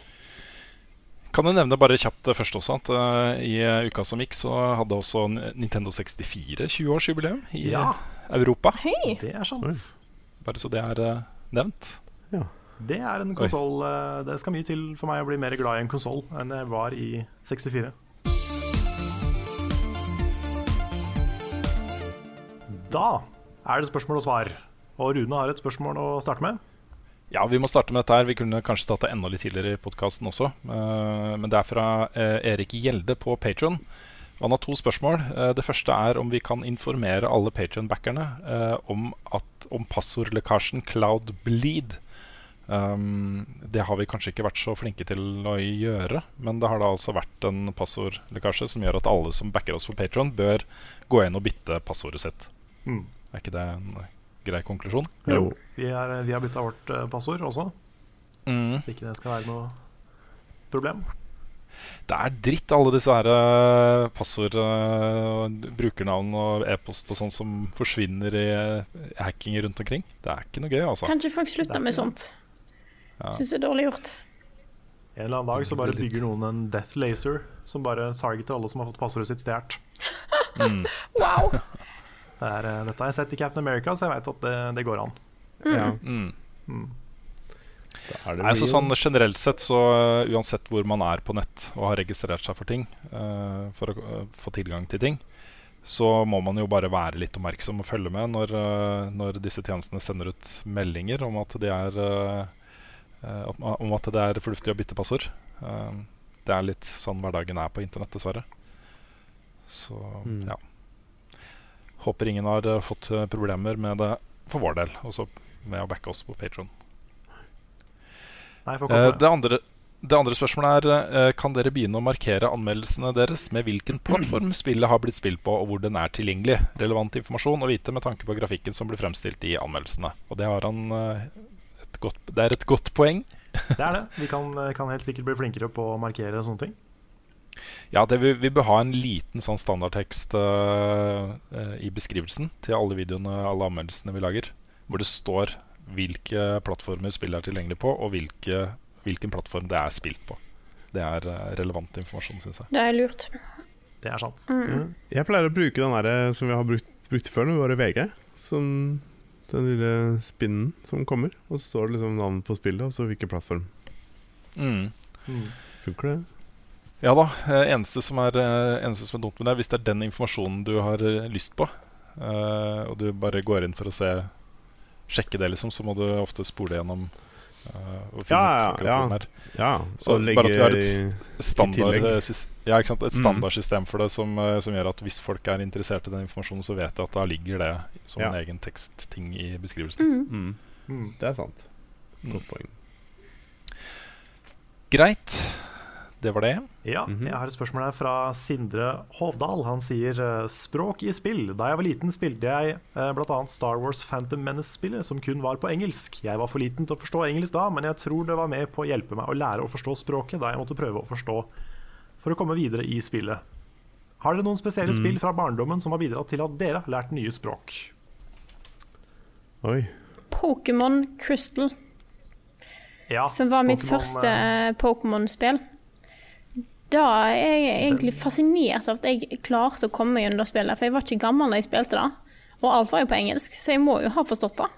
Kan du nevne bare kjapt først også at uh, i eh, uka som gikk, så hadde også Nintendo 64 20-årsjubileum i Ja. Europa. Hei! Det er sant. Bare så det er uh, nevnt. Det er en konsoll uh, Det skal mye til for meg å bli mer glad i en konsoll enn jeg var i 64. Da er det spørsmål og svar. Og Rune har et spørsmål å starte med. Ja, vi må starte med dette her. Vi kunne kanskje tatt det enda litt tidligere i podkasten også. Eh, men det er fra eh, Erik Gjelde på Patron. Han har to spørsmål. Eh, det første er om vi kan informere alle Patron-backerne eh, om, om passordlekkasjen Cloud Bleed. Um, det har vi kanskje ikke vært så flinke til å gjøre, men det har da altså vært en passordlekkasje som gjør at alle som backer oss på Patron, bør gå inn og bytte passordet sitt. Mm. Er ikke det en grei konklusjon? Jo. Vi, er, vi har bytta vårt eh, passord også, Mm. så ikke det skal være noe problem. Det er dritt, alle disse her eh, passord, eh, brukernavn og e-post og sånn som forsvinner i hacking rundt omkring. Det er ikke noe gøy, altså. Kanskje folk slutter er med sånt? Ja. Syns det er dårlig gjort. En eller annen dag så bare bygger noen en death laser som bare targeter alle som har fått passordet sitt stjålet. Mm. <laughs> Wow! <laughs> Det er, eh, dette har jeg sett i Captain America, så jeg vet at det, det går an. Ja, Mm. da er det Nei, så sånn Generelt sett, så uh, uansett hvor man er på nett og har registrert seg for ting, uh, for å uh, få tilgang til ting, så må man jo bare være litt oppmerksom og følge med når, uh, når disse tjenestene sender ut meldinger om at, de er, om, at det er fornuftig å bytte passord. Uh, det er litt sånn hverdagen er på internett, dessverre. Så Mm. ja. Håper ingen har uh, fått uh, problemer med det for vår del, også med å backe oss på Patron. Eh, det, andre, det andre spørsmålet er eh, Kan dere begynne å markere anmeldelsene deres med hvilken plattform <clears throat> spillet har blitt spilt på, og hvor den er tilgjengelig. Relevant informasjon å vite med tanke på grafikken som blir fremstilt i anmeldelsene. Og det, han, eh, godt, det er et godt poeng. det er det. Vi kan, eh, <laughs> kan helt sikkert bli flinkere på å markere sånne ting. Ja, det, vi, vi bør ha en liten sånn standardtekst uh, uh, i beskrivelsen til alle videoene alle anmeldelsene vi lager, hvor det står hvilke plattformer spillet er tilgjengelig på, og hvilke, hvilken plattform det er spilt på. Det er eh, relevant informasjon, syns jeg. Det er lurt. Det er sant. Ja. Jeg pleier å bruke den der som vi har brukt, brukt før når vi var i VG. Som den lille spinnen som kommer. Og så står det liksom navnet på spillet, og så hvilken plattform. Mm. Mm. Funker det? Ja da. eh, Eneste som, er, eh, eneste som er dumt med det, er hvis det er den informasjonen du har eh, lyst på, uh, og du bare går inn for å se sjekke det, liksom, så må du ofte spole gjennom uh, og finne Ja, ut ja, ja. er. Ja. Så og bare at vi har et Standard, ja, ikke sant? Et Mm. standardsystem for det som, som gjør at hvis folk er interessert i den informasjonen, så vet de at da ligger det som Ja. en egen tekstting i beskrivelsen. Mm. mm. Mm. Det er sant. Mm. Godt poeng. Greit. Det var det. Ja, Mhm. jeg har et spørsmål her fra Sindre Hovdal. Han sier eh, språk i spill. Da jeg var liten spilte jeg eh, bl.a. Star Wars Phantom Menace-spillet, som kun var på engelsk. Jeg var for liten til å forstå engelsk da, men jeg tror det var med på å hjelpe meg å lære å forstå språket da jeg måtte prøve å forstå for å komme videre i spillet. Har dere noen spesielle spill fra barndommen som har bidratt til at dere har lært nye språk? Oi. Pokémon Crystal, Ja, som var mitt Pokemon, første eh, Pokémon-spill. Da er jeg egentlig fascinert av at jeg klarte å komme meg under spillet. For jeg var ikke gammel da jeg spilte det, og alt var jo på engelsk, så jeg må jo ha forstått det.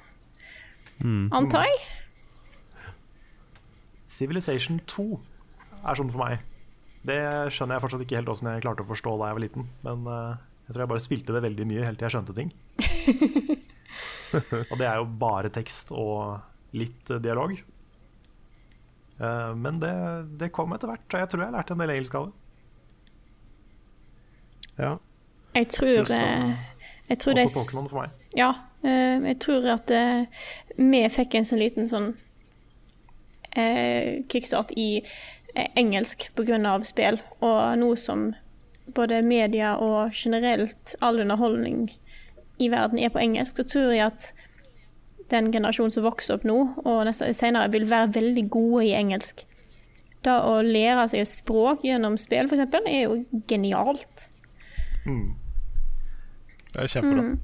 Antar jeg. Civilization 2 er sånn for meg. Det skjønner jeg fortsatt ikke helt åssen jeg klarte å forstå da jeg var liten. Men eh, jeg tror jeg bare spilte det veldig mye helt til jeg skjønte ting. <laughs> og det er jo bare tekst og litt eh, dialog. Eh, men det, det kom etter hvert, og jeg tror jeg lærte en del engelsk av det. Ja. Jeg tror, Pluss, eh, jeg tror Også Pokémon for meg. Ja, eh, jeg tror at vi fikk en sånn liten sånn eh, kickstart i engelsk pga. spill, og noe som både media og generelt all underholdning i verden er på engelsk, så tror jeg at den generasjonen som vokser opp nå, og senere, vil være veldig gode i engelsk. Da å lære seg et språk gjennom spill, f.eks., er jo genialt. Mm. Det er kjempebra. Mm.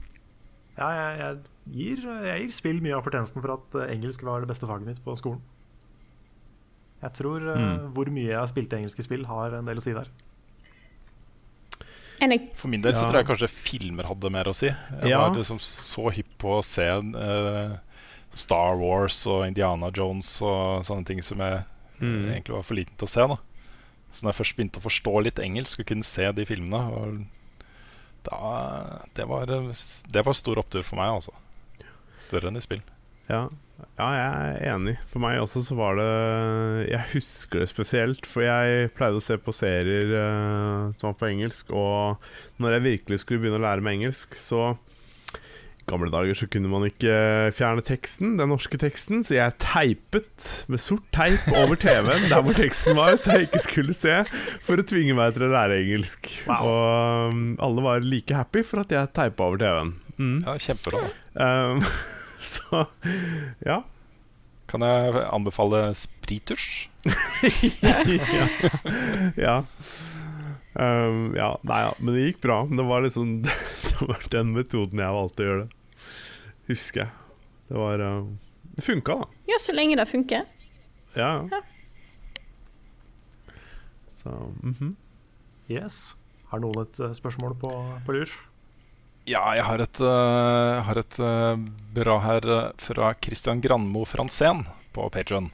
Ja, jeg, jeg, gir, jeg gir spill mye av fortjenesten for at eh, engelsk var det beste faget mitt på skolen. Jeg tror eh, Mm. hvor mye jeg har spilt engelske spill, har en del å si der. Enig. For min del så tror jeg kanskje filmer hadde mer å si. Jeg Ja. var liksom så hypp på å se uh, Star Wars og Indiana Jones og sånne ting som jeg Mm. egentlig var for liten til å se. da Så når jeg først begynte å forstå litt engelsk og kunne se de filmene og da, det, var, det var stor opptur for meg, altså. Større enn i spill. Ja. Ja, jeg er enig. For meg også så var det Jeg husker det spesielt, for jeg pleide å se på serier uh, som var på engelsk, og når jeg virkelig skulle begynne å lære meg engelsk, så I gamle dager så kunne man ikke fjerne teksten, den norske teksten, så jeg teipet med sort teip over TV-en der hvor teksten var, så jeg ikke skulle se, for å tvinge meg til å lære engelsk. Wow. Og um, alle var like happy for at jeg teipa over TV-en. Mm. Ja, Kjempebra. da. Um, <laughs> <laughs> så ja. Kan jeg anbefale sprittusj? ja. <laughs> ja. Um, ja, nei ja, men det gikk bra. Det var liksom <laughs> Det var den metoden jeg valgte å gjøre det. Husker jeg. Det var uh, Det funka, da. Ja, så lenge det funker. Ja. Ja. Så mhm. Yes. Har noen et eh, spørsmål på, på lur? Ja, jeg har et, uh, har et uh, bra her eh, fra Christian Granmo Franzén på Patreon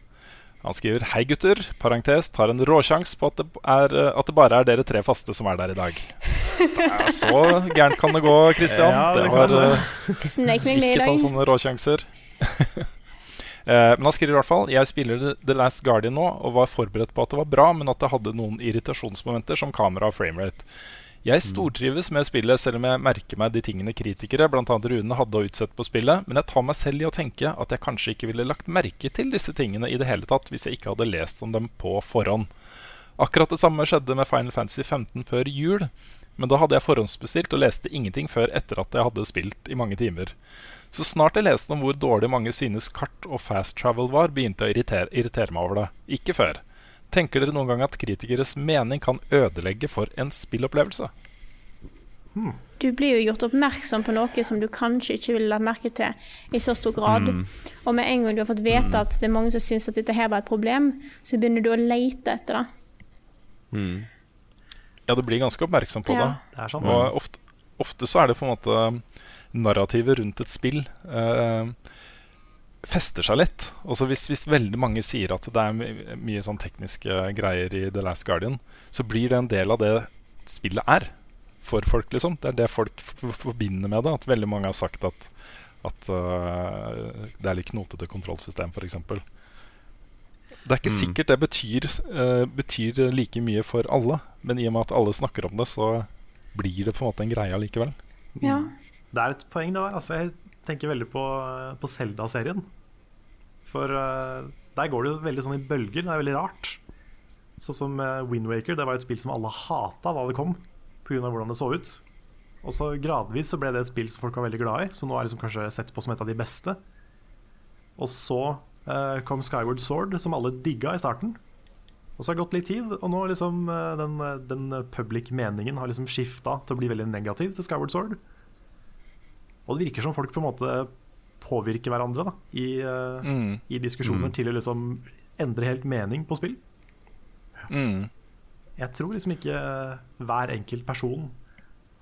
Han skriver Hei gutter, parentes, tar en råsjans på at det, er, at det bare er dere tre faste som er der i dag. <laughs> Er så gærent kan det gå, Christian. Ja, det det var i ikke ta sånne råsjanser. <laughs> Eh, men han skriver i hvert fall Jeg spiller The Last Guardian nå og var forberedt på at det var bra, men at det hadde noen irritasjonsmomenter som kamera og framerate. Jeg stortrives med spillet, selv om jeg merker meg de tingene kritikere, bl.a. Rune, hadde å utsette på spillet, men jeg tar meg selv i å tenke at jeg kanskje ikke ville lagt merke til disse tingene i det hele tatt hvis jeg ikke hadde lest om dem på forhånd. Akkurat det samme skjedde med Final Fantasy 15 før jul, men da hadde jeg forhåndsbestilt og leste ingenting før etter at jeg hadde spilt i mange timer. Så snart jeg leste om hvor dårlig mange synes kart og fast travel var, begynte jeg å irritere, irritere meg over det. Ikke før. Tenker dere noen gang at kritikeres mening kan ødelegge for en spillopplevelse? Du blir jo gjort oppmerksom på noe som du kanskje ikke ville lagt merke til i så stor grad. Og med en gang du har fått vite at det er mange som syns at dette her var et problem, så begynner du å lete etter det. Mm. Ja, du blir ganske oppmerksom på Ja. Det er sånn. Og ofte, ofte så er det på en måte narrativet rundt et spill eh, fester seg litt. Også hvis, hvis veldig mange sier at det er my mye sånn tekniske greier i The Last Guardian, så blir det en del av det spillet er for folk, liksom. Det er det folk f f forbinder med det. At veldig mange har sagt at, at uh, det er litt knotete kontrollsystem, f.eks. Det er ikke Mm. sikkert det betyr, uh, betyr like mye for alle, men i og med at alle snakker om det, så blir det på en måte en greie allikevel. Ja. Det er et poeng, det der. Altså, jeg tenker veldig på, på Zelda-serien. For uh, der går det jo veldig sånn i bølger. Det er veldig rart. Sånn som uh, Windwaker. Det var et spill som alle hata da det kom, pga. hvordan det så ut. Og så gradvis så ble det et spill som folk var veldig glad i, som nå er liksom kanskje sett på som et av de beste. Og så uh, kom Skyward Sword, som alle digga i starten. Og så har det gått litt tid, og nå liksom eh, den, den public meningen har liksom skifta til å bli veldig negativ til Skyward Sword. Og det virker som folk på en måte påvirker hverandre da, i, eh, Mm. i diskusjoner Mm. til å liksom endre helt mening på spill. Mm. Jeg tror liksom ikke eh, hver enkelt person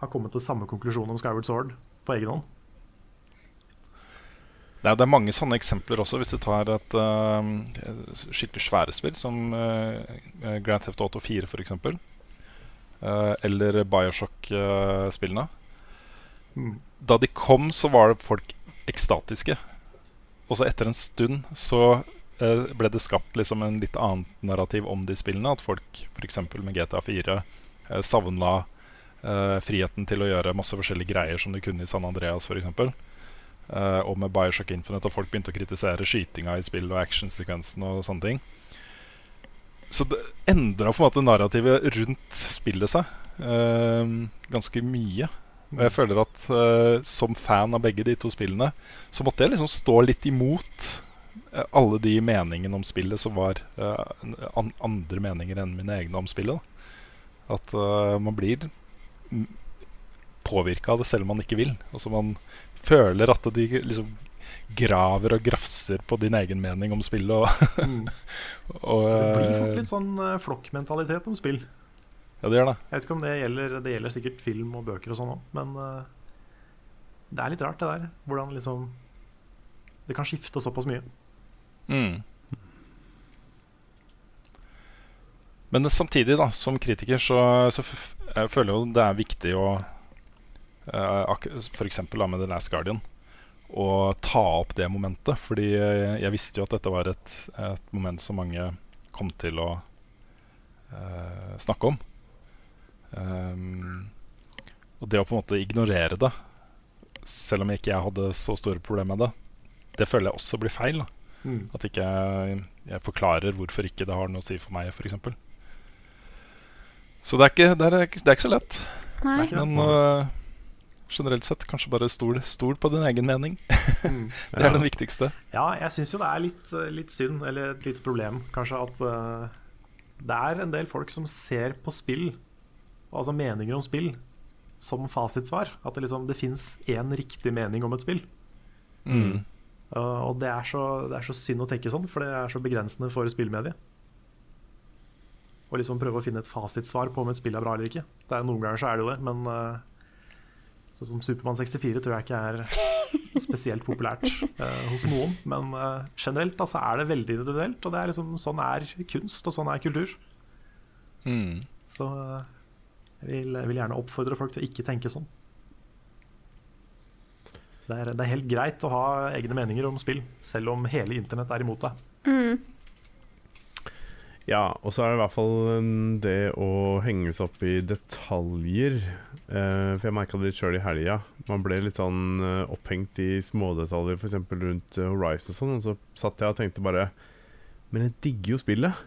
har kommet til samme konklusjon om Skyward Sword på egen hånd. Det er, det er mange sånne eksempler også, hvis du tar et uh, skikkelig svære spill som uh, Grand Theft Auto 4 f.eks. Uh, eller Bioshock-spillene. Mm. Da de kom, så var det folk ekstatiske. Og så etter en stund så eh, ble det skapt liksom en litt annet narrativ om de spillene. At folk f.eks. med GTA 4 uh, savna eh, friheten til å gjøre masse forskjellige greier som de kunne i San Andreas f.eks. Eh, og med Bioshock Infinite, og folk begynte å kritisere skytinga i spill og actionsekvensen og sånne ting. så det endra på en måte narrativet rundt spillet seg eh, ganske mye. Og jeg føler at uh, som fan av begge de to spillene, så måtte jeg liksom stå litt imot uh, alle de meningene om spillet som var uh, an andre meninger enn mine egne om spillet. Da. At man blir påvirka av det selv om man ikke vil. Altså man føler at de liksom graver og grafser på din egen mening om spillet. Og, Mm. <laughs> og Det blir fort litt sånn flokkmentalitet om spill. Ja, det gjør det. Jeg vet ikke om det gjelder Det gjelder sikkert film og bøker og sånn òg, men uh, det er litt rart, det der. Hvordan liksom Det kan skifte såpass mye. Mm. Men samtidig, da, som kritiker, så, så jeg føler jo det er viktig å uh, F.eks. med The Last Guardian å ta opp det momentet. Fordi jeg, jeg visste jo at dette var et, et moment som mange kom til å uh, snakke om. Um, og det å på en måte ignorere det, selv om ikke jeg hadde så store problemer med det, det føler jeg også blir feil. da At ikke jeg, jeg forklarer hvorfor ikke det har noe å si for meg, f.eks. Så det er, ikke, det, er, ikke- det er ikke så lett. Nei. Men uh, generelt sett, kanskje bare stol, stol på din egen mening. <laughs> det er det viktigste. Ja, jeg syns jo det er litt, eh, litt synd, eller et lite problem, kanskje, at uh, det er en del folk som ser på spill, altså meninger om spill, som fasitsvar. At det liksom det fins én riktig mening om et spill. Mm. Uh, og det er, så, det er så synd å tenke sånn, for det er så begrensende for spillmediet. Å liksom prøve å finne et fasitsvar på om et spill er bra eller ikke. Det er, noen ganger så er det jo det, men uh, sånn som Supermann 64 tror jeg ikke er <laughs> spesielt populært uh, hos noen. Men generelt altså, er det veldig individuelt, og det er liksom, sånn er kunst, og sånn er kultur. Mm. Så jeg vil, jeg vil gjerne oppfordre folk til å ikke tenke sånn. Det er, det er helt greit å ha egne meninger om spill, selv om hele internett er imot deg. Mm. Ja, og så er det i hvert fall um, det å henge seg opp i detaljer. Eh, for jeg merka det litt sjøl i helga. Man ble litt sånn eh, opphengt i smådetaljer, f.eks. rundt uh, Horizon og sånn. Og så satt jeg og tenkte bare Men jeg digger jo spillet.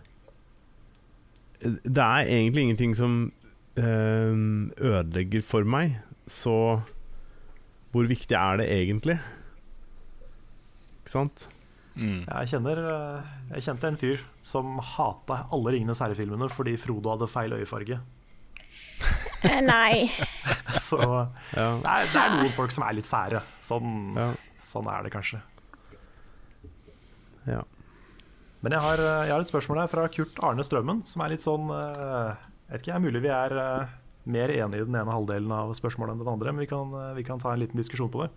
Eh, Det er egentlig ingenting som eh, ødelegger for meg. Så hvor viktig er det egentlig? Ikke sant? Mm. Jeg kjenner eh, Jeg kjente en fyr som hata alle Ringenes herre-filmene fordi Frodo hadde feil øyefarge. Eh, Nei. <laughs> Så det Ja. er, det er noen folk som er litt sære. Sånn, ja. sånn er det kanskje. ja. Men jeg har, jeg har et spørsmål her fra Kurt Arne Strømmen, som er litt sånn eh, Jeg vet ikke, det er mulig vi er eh, mer enige i den ene halvdelen av spørsmålet enn den andre, men vi kan, eh, vi kan ta en liten diskusjon på det.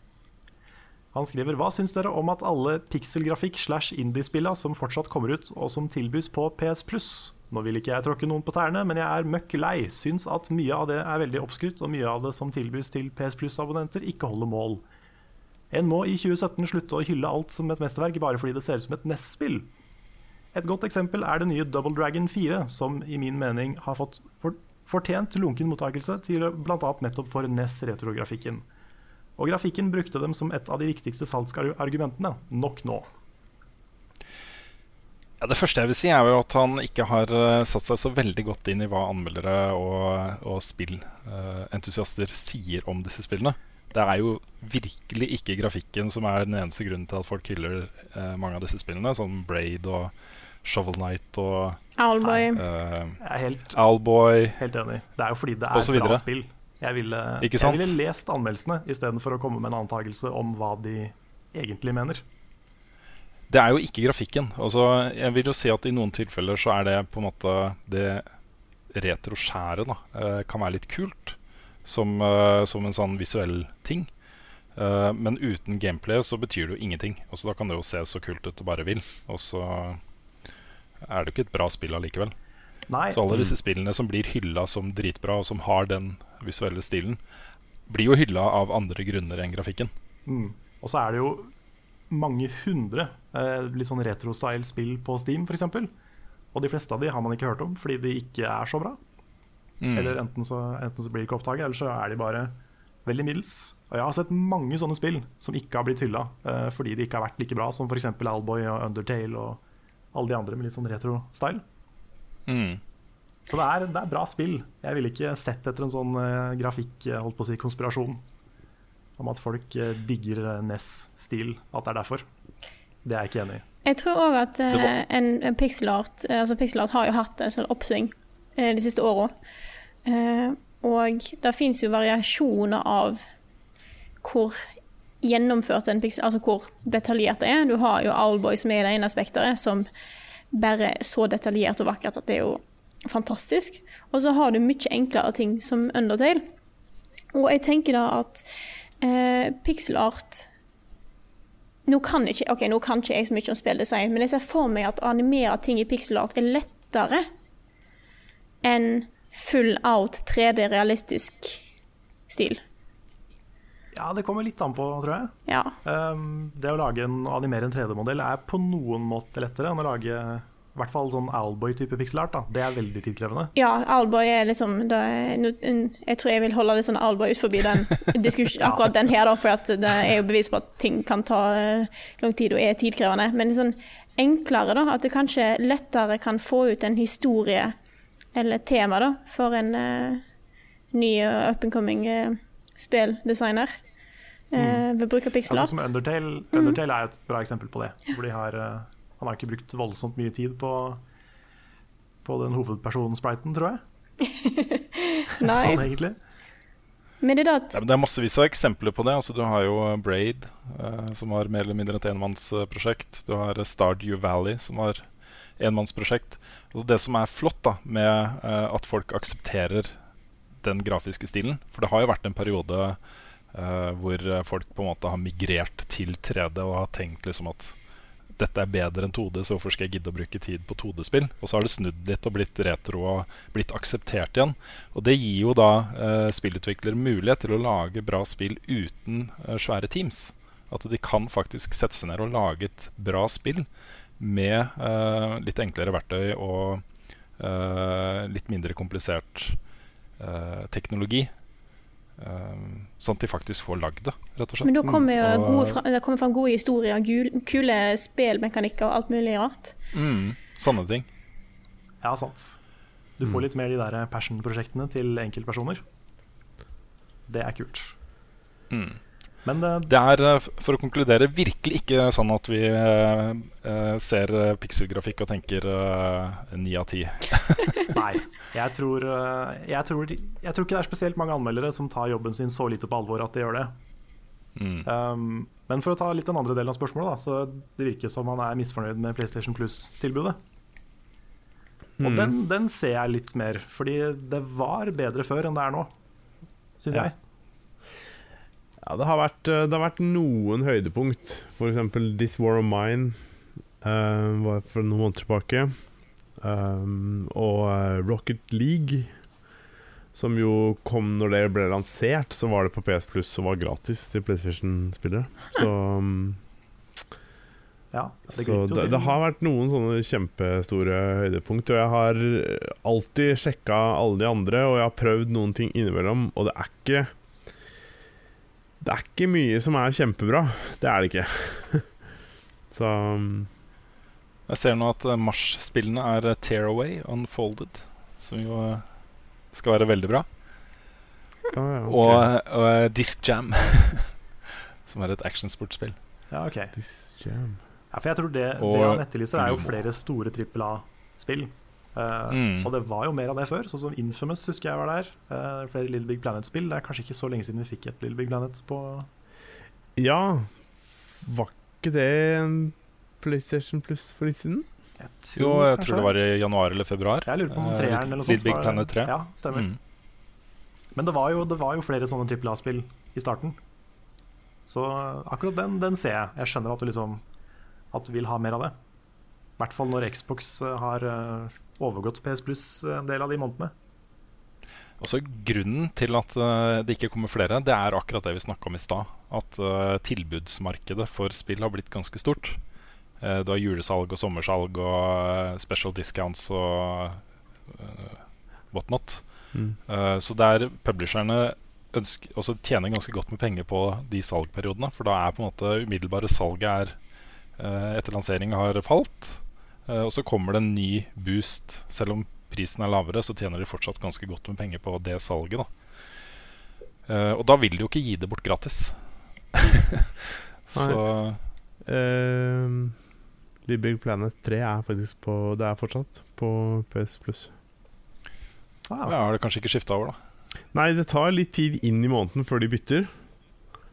Han skriver Hva syns dere om at alle pikselgrafikk slash indiespilla som fortsatt kommer ut, og som tilbys på PS Pluss? Nå vil ikke jeg tråkke noen på tærne, men jeg er møkk lei. Syns at mye av det er veldig oppskrytt, og mye av det som tilbys til PS Pluss-abonnenter, ikke holder mål. En må i 2017 slutte å hylle alt som et mesterverk bare fordi det ser ut som et NES-spill. Et godt eksempel er det nye Double Dragon 4, som i min mening har fått fortjent lunken mottakelse til bl.a. nettopp for NES-retrografikken. Og grafikken brukte dem som et av de viktigste salgsargumentene. Nok nå. Ja, det første jeg vil si, er jo at han ikke har eh, satt seg så veldig godt inn i hva anmeldere og, og spillentusiaster sier om disse spillene. Det er jo virkelig ikke grafikken som er den eneste grunnen til at folk hyller eh, mange av disse spillene, som Braid og Shovel Knight og Owlboy. Uh, helt, Owlboy. helt enig. Det er jo fordi det er et bra spill. Jeg ville, Ikke jeg ville lest anmeldelsene istedenfor å komme med en antakelse om hva de egentlig mener. Det er jo ikke grafikken. Altså, jeg vil jo si at i noen tilfeller så er det på en måte det retroskjæret da, eh, kan være litt kult. Som, eh, som en sånn visuell ting. Eh, men uten gameplay så betyr det jo ingenting. Også da kan det jo se så kult ut du bare vil. Og så er det jo ikke et bra spill allikevel. Nei, Så alle disse spillene som blir hylla som dritbra, og som har den visuelle stilen, blir jo hylla av andre grunner enn grafikken. Mm. Og så er det jo mange hundre eh, litt sånn retro-style-spill på Steam, f.eks. Og de fleste av de har man ikke hørt om fordi de ikke er så bra. Mm. Eller enten så, enten så blir de ikke oppdaget, eller så er de bare veldig middels. Og jeg har sett mange sånne spill som ikke har blitt hylla uh, fordi de ikke har vært like bra som f.eks. Alboy og Undertale og alle de andre med litt sånn retro-style. Mm. Så det er, det er bra spill. Jeg ville ikke sett etter en sånn uh, grafikk, eh, holdt på å si, konspirasjon. Om at folk uh, digger eh, NES-stil, at det er derfor. Det er jeg ikke enig i. Jeg tror òg at uh, en, en pixelart eh, Altså pixelart har jo hatt en sånn oppsving eh, de siste åra. Eh, og det fins jo variasjoner av hvor gjennomført en pixel Altså hvor detaljert det er. Du har jo Owlboy som er det ene spekteret, som bare er så detaljert og vakkert at det er jo fantastisk. Og så har du mye enklere ting som Undertale. Og jeg tenker da at eh, pixelart nå kan, ikke, ok, nå kan ikke jeg så mye om spilldesign, men jeg ser for meg at å animere ting i pixelart er lettere enn full out 3D realistisk stil. Ja, det kommer litt an på, tror jeg. Ja. Um, det å lage en, animere en 3D-modell er på noen måte lettere enn å lage i hvert fall sånn Owlboy-type pixelart. Da. Det er veldig tidkrevende. ja, Owlboy er liksom er, Jeg tror jeg vil holde litt sånn Owlboy ut forbi den <laughs> diskusjonen, akkurat den her, da, for det er jo bevis på at ting kan ta eh, lang tid og er tidkrevende. Men sånn enklere, da. At det kanskje lettere kan få ut en historie eller tema da, for en eh, ny og up and coming uh, spilldesigner. Mm. ved bruk av Altså, pixelart. som Undertale, Undertale er et bra eksempel på det. Hvor de har, han har ikke brukt voldsomt mye tid på, på den hovedpersonen-spriten, tror jeg. <laughs> <laughs> Nei, Sånn egentlig. men det er da at Ja, men det er massevis av eksempler på det. Altså, du har jo eh, Braid, eh, som har mer eller mindre et enmannsprosjekt. Du har eh, Stardew Valley, som har enmannsprosjekt. Og det som er flott da, med eh, at folk aksepterer den grafiske stilen For det har jo vært en periode uh, hvor folk på en måte har migrert til 3D og har tenkt liksom at dette er bedre enn 2D, så hvorfor skal jeg gidde å bruke tid på 2D-spill? Og så har det snudd litt og blitt retro og blitt akseptert igjen. Og det gir jo da eh, spillutviklere mulighet til å lage bra spill uten eh, svære teams. At de kan faktisk sette seg ned og lage et bra spill med eh, litt enklere verktøy og eh, litt mindre komplisert eh, teknologi. Eh, sånn at de faktisk får lagd det, rett og slett. Men da kommer jo Og- gode, fra- det kommer fram gode historier, gul, kule spillmekanikker og alt mulig rart. Mm, sånne ting. Ja, sant. Du får litt mer de der passion-prosjektene til enkeltpersoner. Det er kult. Mm. Men det, Det er, eh, for å konkludere, virkelig ikke sånn at vi eh, eh, ser eh, pikselgrafikk og tenker ni av ti. <laughs> nei. Jeg tror, eh, jeg, tror, jeg tror ikke det er spesielt mange anmeldere som tar jobben sin så lite på alvor at de gjør det. Mm. Um, men for å ta litt den andre delen av spørsmålet, da, så det virker som han er misfornøyd med PlayStation Plus-tilbudet. Og Mm. den, den ser jeg litt mer, fordi det var bedre før enn det er nå, syns Ja. jeg. Ja, det har vært, eh, det har vært noen høydepunkt. For eksempel This War of Mine uh, var for noen måneder tilbake. Um, og Rocket League, som jo kom når det ble lansert, så var det på PS Plus og var gratis til PlayStation-spillere. Så, um, Ja, det så det, det har vært noen sånne kjempestore høydepunkt. Og jeg har alltid sjekka alle de andre, og jeg har prøvd noen ting innimellom, og det er ikke Det er ikke mye som er kjempebra. Det er det ikke. <laughs> Så um, Jeg ser nå at eh, Mars-spillene er eh, Tearaway Unfolded, som jo eh, skal være veldig bra. Ah, ja, okay. Og, og Disc Jam, <laughs> som er et actionsportspill. Ja, ok. Disc jam. Ja, for jeg tror det, det han etterlyser, er jo flere store trippel A-spill. Eh, Mm. Og det var jo mer av det før. Sånn som Infamous husker jeg var der. Eh, flere Little Big Planet-spill. Det er kanskje ikke så lenge siden vi fikk et Little Big Planet på Ja, var ikke det en PlayStation Plus for litt siden? jeg Jo, jeg tror det var i januar eller februar. Jeg lurer på om Eh, treeren eller noe sånt. Little Big var- Planet 3. Ja, stemmer. Mm. Men det var, jo, det var jo flere sånne trippel A-spill i starten. Så akkurat den, den ser jeg. Jeg skjønner at du liksom At du vil ha mer av det. I hvert fall når Xbox har overgått PS Plus en del av de månedene. Også Grunnen til at eh, det ikke kommer flere, det er akkurat det vi snakka om i stad. At eh, tilbudsmarkedet for spill har blitt ganske stort. Eh, du har julesalg og sommersalg og special discounts og uh, whatnot. Mm. Eh, så der publisherne ønsker, også tjener ganske godt med penger på de salgperiodene. For da er på en måte umiddelbare salget er, etter lansering har falt. Eh, og så kommer det en ny boost. Selv om prisen er lavere, så tjener de fortsatt ganske godt med penger på det salget. Da. Eh, og da vil de jo ikke gi det bort gratis. <laughs> så Uh, Big Planet 3 er faktisk på Det er fortsatt på PS Plus. Ah, ja, har det kanskje ikke skifta over, da. Nei, det tar litt tid inn i måneden før de bytter.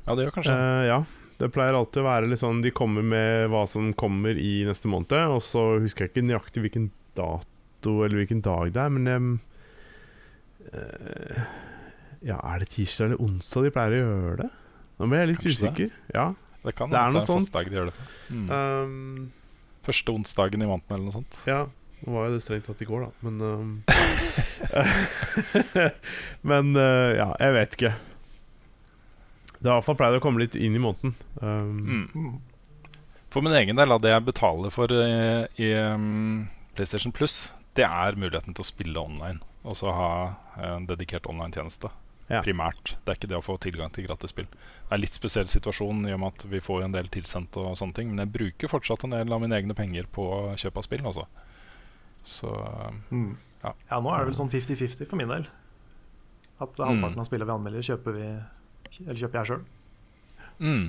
Ja, det gjør kanskje uh, ja. Det pleier alltid å være litt sånn De kommer med hva som kommer i neste måned, og så husker jeg ikke nøyaktig hvilken dato eller hvilken dag det er, men um, uh, Ja, er det tirsdag eller onsdag de pleier å gjøre det? Nå ble jeg litt Kanskje det. Ja. Det kan Det er noe sånt. dag de gjør det. Mm. Um, Første onsdagen i måneden eller noe sånt. ja. Nå var jo det strengt tatt i går, da, men um, <laughs> Men uh, ja, jeg vet ikke. Det har i hvert fall pleid å komme litt inn i måneden. Um, Mm. mm. For min egen del, av det jeg betaler for i, i um, PlayStation Plus, det er muligheten til å spille online. Og så ha en dedikert online-tjeneste. Ja. Primært. Det er ikke det å få tilgang til gratis spill. Det er en litt spesiell situasjon i og med at vi får en del tilsendt og sånne ting. Men jeg bruker fortsatt en del av mine egne penger på kjøp av spill, altså. Så Mm. Ja. Ja, nå er det vel sånn 50-50 for min del. At halvparten av spillet vi anmelder, kjøper vi Eller kjøper jeg sjøl. mm.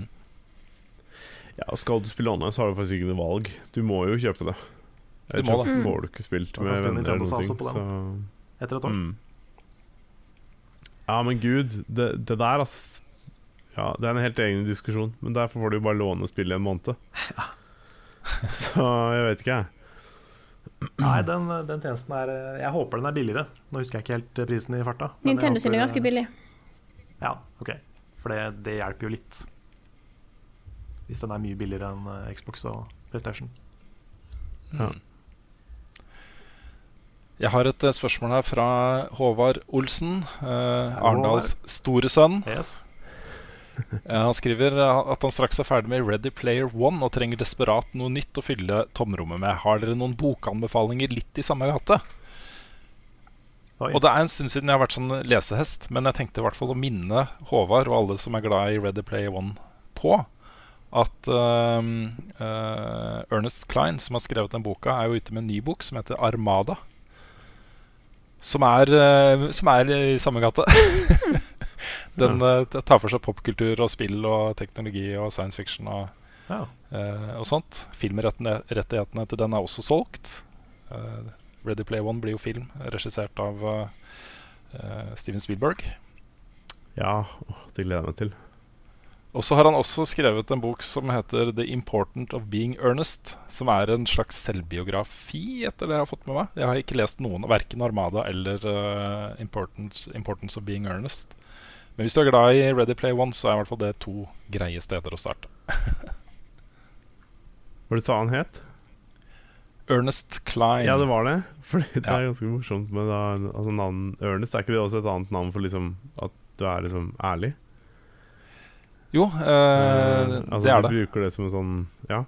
Ja, Skal du spille online, så har du faktisk ikke noe valg. Du må jo kjøpe det. Du må det. får du ikke spilt Da med venner eller noe. Så, Etter et år. mm. Ja, men gud, det, det der, ass Ja, Det er en helt egen diskusjon, men derfor får du jo bare låne spillet i en måned. <laughs> Så jeg vet ikke, jeg. Nei, den, den tjenesten er Jeg håper den er billigere. Nå husker jeg ikke helt prisen i farta. Nintendo sin er ganske billig. Ja, ok. For det, det hjelper jo litt. Hvis den er mye billigere enn eh, Xbox og PlayStation. Ja. Jeg har et eh, spørsmål her fra Håvard Olsen. eh, Arendals store sønn. Yes. <laughs> Eh, han skriver at han straks er ferdig med Ready Player One og trenger desperat noe nytt å fylle tomrommet med. Har dere noen bokanbefalinger litt i samme gate? Oi. Og det er en stund siden jeg har vært sånn lesehest, men jeg tenkte i hvert fall å minne Håvard og alle som er glad i Ready Player One, på at uh, uh, Ernest Klein, som har skrevet den boka, er jo ute med en ny bok som heter Armada. Som er, uh, som er i samme gate. <laughs> den eh, tar for seg popkultur og spill og teknologi og science fiction og, Ja. og sånt. Filmrettighetene til den er også solgt. Eh, Ready Play One blir jo film, regissert av eh, Steven Spielberg. Ja, det gleder jeg meg til. Og så har han også skrevet en bok som heter 'The Important of Being Earnest'. Som er en slags selvbiografi, etter det jeg har fått med meg. Jeg har ikke lest noen, verken 'Armada' eller uh, Importance, 'Importance of Being Earnest'. Men hvis du er glad i Ready Play One, så er i hvert fall det to greie steder å starte. <laughs> Hva var det du sa han het? Ernest Klein. Ja, det var det. <laughs> For det er ganske morsomt med da, altså navn Ernest. Er ikke det også et annet navn for liksom at du er liksom ærlig? Jo, eh, Eh, altså, det er Du bruker det som en sånn Ja.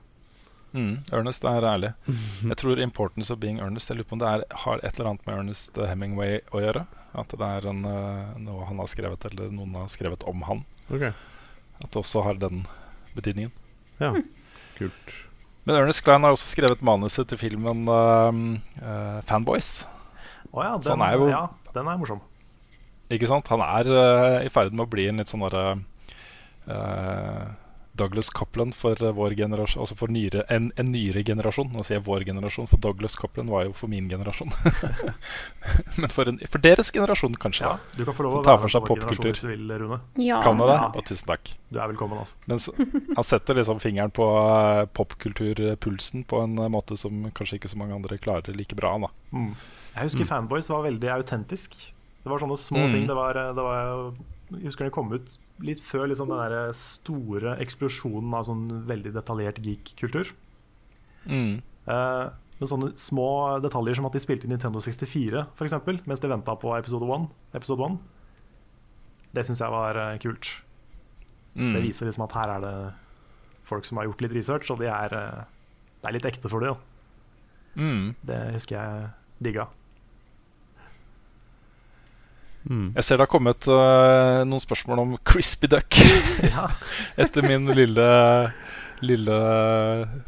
Mm, Ernest er ærlig. <laughs> Jeg tror 'Importance of Being Earnest' Jeg lurer på om det er, har et eller annet med Ernest Hemingway å gjøre. At det er en, eh, noe han har skrevet, eller noen har skrevet om han. Ok, At det også har den betydningen. ja. Kult. Men Ernest Klein har også skrevet manuset til filmen uh, 'Fanboys'. Å ja, Så den, han er jo- ja, den er morsom. Ikke sant? Han er uh, i ferd med å bli en litt sånn derre eh, Douglas Coupland for eh, vår generasjon Altså for nyere, en, en nyere generasjon. Nå sier jeg vår generasjon, for Douglas Coupland var jo for min generasjon. <laughs> Men for, en, for deres generasjon, kanskje. Ja, du kan få lov å ta være for seg popkultur. hvis du vil, Rune. Ja. Kan det det? Ja. Tusen takk. Du er velkommen, altså. Men han setter liksom fingeren på uh, popkulturpulsen på en eh, måte som kanskje ikke så mange andre klarer like bra. da Mm. Jeg husker Fanboys var veldig autentisk. Det var sånne små Mm. ting. Det var, det var Jeg husker det kom ut litt før liksom den der store eksplosjonen av sånn veldig detaljert geek-kultur. mm. Eh, med sånne små detaljer som at de spilte Nintendo 64 for eksempel, mens de venta på episode 1. Episode 1. Det syns jeg var uh, kult. Mm. Det viser liksom at her er det folk som har gjort litt research, og de er, uh, det er litt ekte for dem. Mm. Det husker jeg digga. Mm. Jeg ser det har kommet uh, noen spørsmål om Crispy Duck. <laughs> <laughs> Etter min lille Lille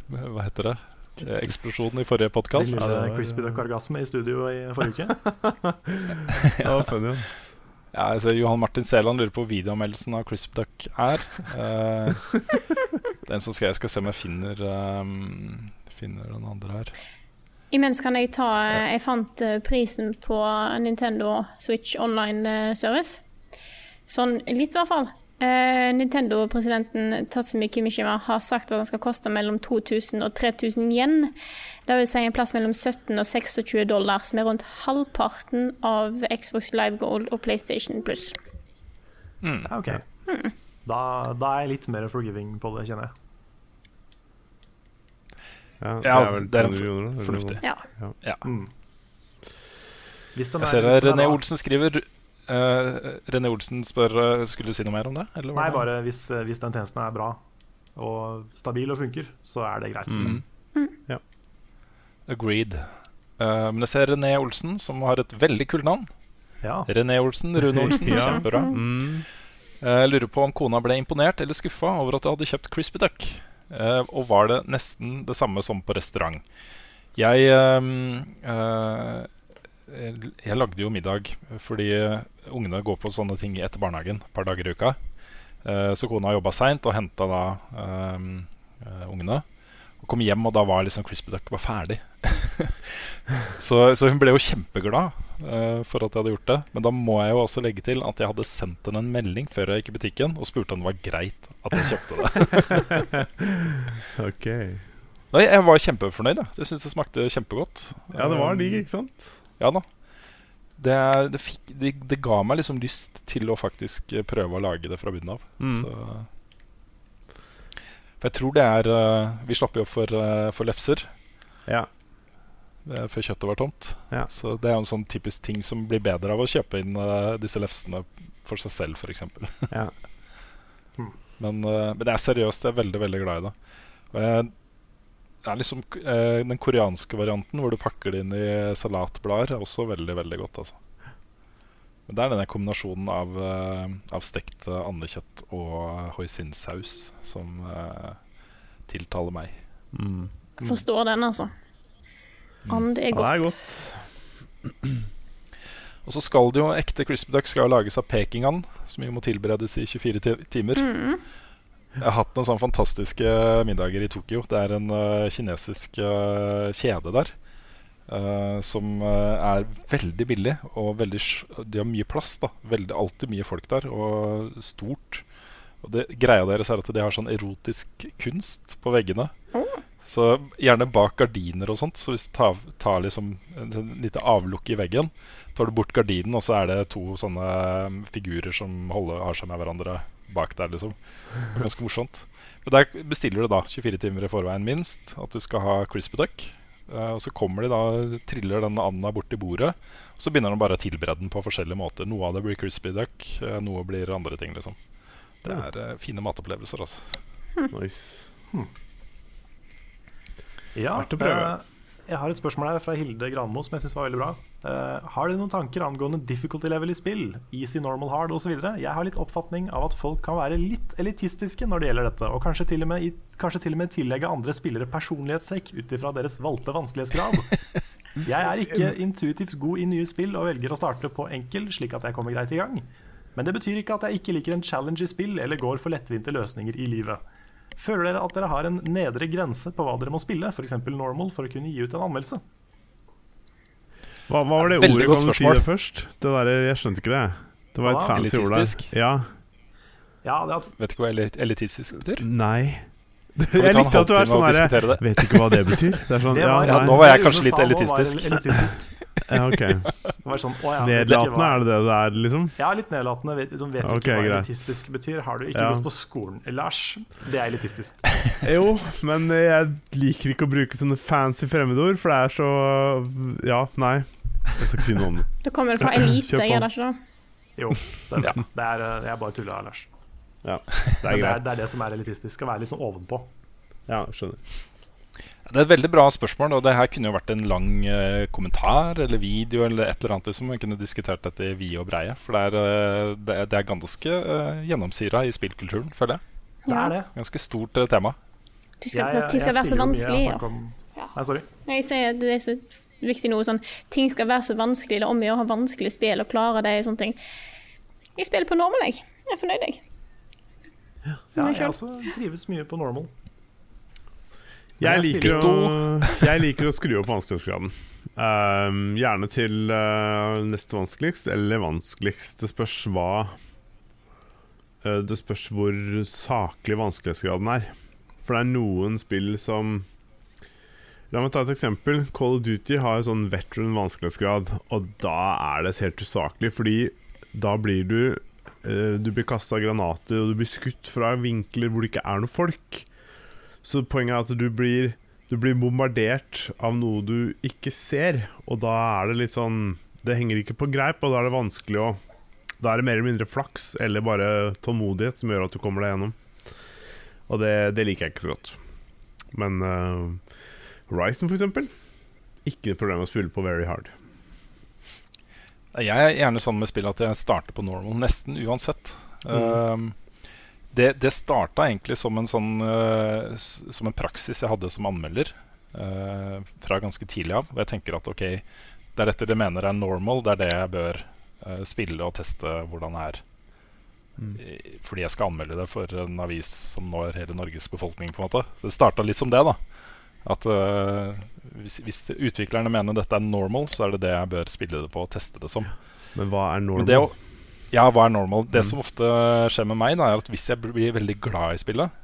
Hva heter det? eksplosjonen i forrige podkast. Din Ja, lille crispy duck-orgasme i studio i forrige uke. <laughs> Ja, funny, ja. Altså, Johan Martin Sæland lurer på hvor videoanmeldelsen av Crisp Duck er. Uh, den som skal jeg skal se om jeg finner um, Finner den andre her. Imens kan jeg ta Jeg fant eh, prisen på Nintendo Switch Online eh, Service. Sånn litt, i hvert fall. Eh, Nintendo-presidenten Tatsumi Kimishima har sagt at den skal koste mellom 2000 og 3000 yen. Det vil si en plass mellom 17 og 26 dollar, som er rundt halvparten av Xbox Live Gold og PlayStation Plus. Mm. OK. ok. Da, da er jeg litt mer forgiving på det, kjenner jeg. Ja, Ja, det er vel 200 kroner, fornuftig. Ja. Mm. Hvis den Jeg er- ser hvis den er René Olsen skriver uh, René Olsen spør uh, Skulle du si noe mer om det? Eller Nei, bare hvis, uh, hvis den tjenesten er bra og stabil og funker, så er det greit. Mm. Mm. Ja. Agreed. Uh, men jeg ser René Olsen, som har et veldig kult navn. Ja. René Olsen, Rune <laughs> Olsen, Ja. kjempebra. Mm. Lurer på om kona ble imponert eller skuffa over at du hadde kjøpt Crispy Duck. Eh, og var det nesten det samme som på restaurant? Jeg ehm, eh, Jeg lagde jo middag fordi ungene går på sånne ting etter barnehagen et par dager i uka. Eh, så kona jobba seint og henta da ehm, eh, ungene. Og kom hjem, og da var liksom Crispy Duck var ferdig. <laughs> så, så hun ble jo kjempeglad eh, for at jeg hadde gjort det. Men da må jeg jo også legge til at jeg hadde sendt henne en melding før jeg gikk i butikken og spurte om det var greit at jeg kjøpte det. <laughs> Ok. Nei, jeg var kjempefornøyd. Jeg, jeg syns det smakte kjempegodt. Ja, det var Um, digg, ikke sant? Ja da. Det, det, fikk, det, det ga meg liksom lyst til å faktisk eh, prøve å lage det fra bunnen av. Mm. Så, for jeg tror det er uh, Vi slapp jo opp for, uh, for lefser Ja. Eh, før kjøttet var tomt. Ja. Så det er jo en sånn typisk ting som blir bedre av å kjøpe inn uh, disse lefsene for seg selv, f.eks. <laughs> ja. Men, uh, men det er seriøst. Jeg er veldig veldig glad i det. Og jeg, det er liksom uh, Den koreanske varianten hvor du pakker det inn i salatblader, er også veldig veldig godt. altså Men Det er denne kombinasjonen av, av stekt andekjøtt og hoisinsaus som tiltaler meg. Mm. Forstår den, altså. And er Ja, det er godt. <clears throat> Og så skal det jo ekte crispy duck skal jo lages av pekingand, som jo må tilberedes i 24 timer. Mm. Jeg har hatt noen sånne fantastiske middager i Tokyo. Det er en uh, kinesisk uh, kjede der. Uh, som er veldig billig og veldig De har mye plass. da veldig, Alltid mye folk der, og stort. Og det, Greia deres er at de har sånn erotisk kunst på veggene. Så gjerne bak gardiner og sånt. Så hvis du tar, tar liksom et lite avlukk i veggen, tar du bort gardinen, og så er det to sånne um, figurer som holder, har seg med hverandre bak der, liksom. Ganske morsomt. Men der bestiller du da 24 timer i forveien minst at du skal ha crispy duck. Uh, og så kommer de da, triller den anda bort til bordet. Og så begynner de bare å tilberede den på forskjellige måter. Noe av det blir crispy duck, eh, noe blir andre ting, liksom. Det er uh, fine matopplevelser, altså. Nice. Ja, Verdt å prøve. Uh, jeg har et spørsmål her fra Hilde Granmo som jeg syns var veldig bra. Uh, har dere noen tanker angående difficulty level i spill? Easy, normal, hard osv.? Jeg har litt oppfatning av at folk kan være litt elitistiske når det gjelder dette, og kanskje til og med, kanskje til og med tillegge andre spillere personlighetstrekk ut ifra deres valgte vanskelighetsgrad. <laughs> Jeg er ikke intuitivt god i nye spill og velger å starte på enkel, slik at jeg kommer greit i gang. Men det betyr ikke at jeg ikke liker en challenge i spill eller går for lettvinte løsninger i livet. Føler dere at dere har en nedre grense på hva dere må spille, f.eks. normal, for å kunne gi ut en anmeldelse? Hva, hva var det Veldig ordet? du si det først? Det der, jeg skjønte ikke det. Det var et da? fancy ord der. Ja. Ja, det at, Vet ikke hva elit elitistisk betyr? Nei. Kan Jeg likte at du er sånn herre? Vet ikke hva det betyr. Det er sånn, det var, ja, nå var jeg kanskje litt elitistisk. var elitistisk. Ja, ok. Det sånn, å, ja, du Nedlatende, er det det det er, liksom? Ja, litt nedlatende. Vet, liksom, vet du ikke hva elitistisk betyr? Har du ikke Ja. gått på skolen? Lars, det er elitistisk. <laughs> Jo, men jeg liker ikke å bruke sånne fancy fremmedord, for det er så Ja, nei. Jeg skal ikke si noe om det. Du kommer fra elite, gjør det ikke det? Jo, stemmer. Det er, eh, jeg bare tulla, Lars. Ja, det er greit. det er, det er det som er elitistisk. Å være litt sånn ovenpå. Ja, skjønner. Det er et veldig bra spørsmål, og det her kunne jo vært en lang eh, kommentar eller video eller et eller annet. liksom Man kunne diskutert dette i vide og breie. For det er, eh, det er, det er ganske uh, gjennomsyra i spillkulturen, føler jeg. Ja. Det er det. Ganske stort uh, tema. Du skal, det skal være så vanskelig. mye, vanskelig. jeg Ja. om- Nei, sorry. Jeg sier at det er så viktig nå sånn Ting skal være så vanskelig, det er om å ha vanskelige spill og klare det og sånne ting. Jeg spiller på normal, jeg. Jeg er fornøyd, jeg. Ja, jeg også trives mye på normal. Jeg liker, å, <laughs> jeg liker å skru opp vanskelighetsgraden. Ehm, gjerne til uh, neste vanskeligst, eller vanskeligst. Det spørs hva uh, Det spørs hvor saklig vanskelighetsgraden er. For det er noen spill som La meg ta et eksempel. Call of Duty har en sånn veteran vanskelighetsgrad, og da er det helt usaklig, fordi da blir du uh, Du blir kasta granater, og du blir skutt fra vinkler hvor det ikke er noe folk. Så poenget er at du blir, du blir bombardert av noe du ikke ser, og da er det litt sånn Det henger ikke på greip, og da er det vanskelig å Da er det mer eller mindre flaks eller bare tålmodighet som gjør at du kommer deg gjennom. Og det, det liker jeg ikke så godt. Men uh, Horizon, for eksempel, ikke et problem å spille på very hard. Jeg er gjerne sånn med spill at jeg starter på normal, nesten uansett. Um, det det starta egentlig som en sånn uh, Som en praksis jeg hadde som anmelder uh, fra ganske tidlig av. Og jeg tenker at ok, det er dette de mener er normal, det er det jeg bør uh, spille og teste hvordan det er. Mm. Fordi jeg skal anmelde det for en avis som når hele Norges befolkning. på en måte Så det starta litt som det. da At hvis, hvis utviklerne mener dette er normal, så er det det jeg bør spille det på og teste det som. Men hva er normal? Ja, hva er normal? Det som ofte skjer med meg, da, er at hvis jeg blir veldig glad i spillet,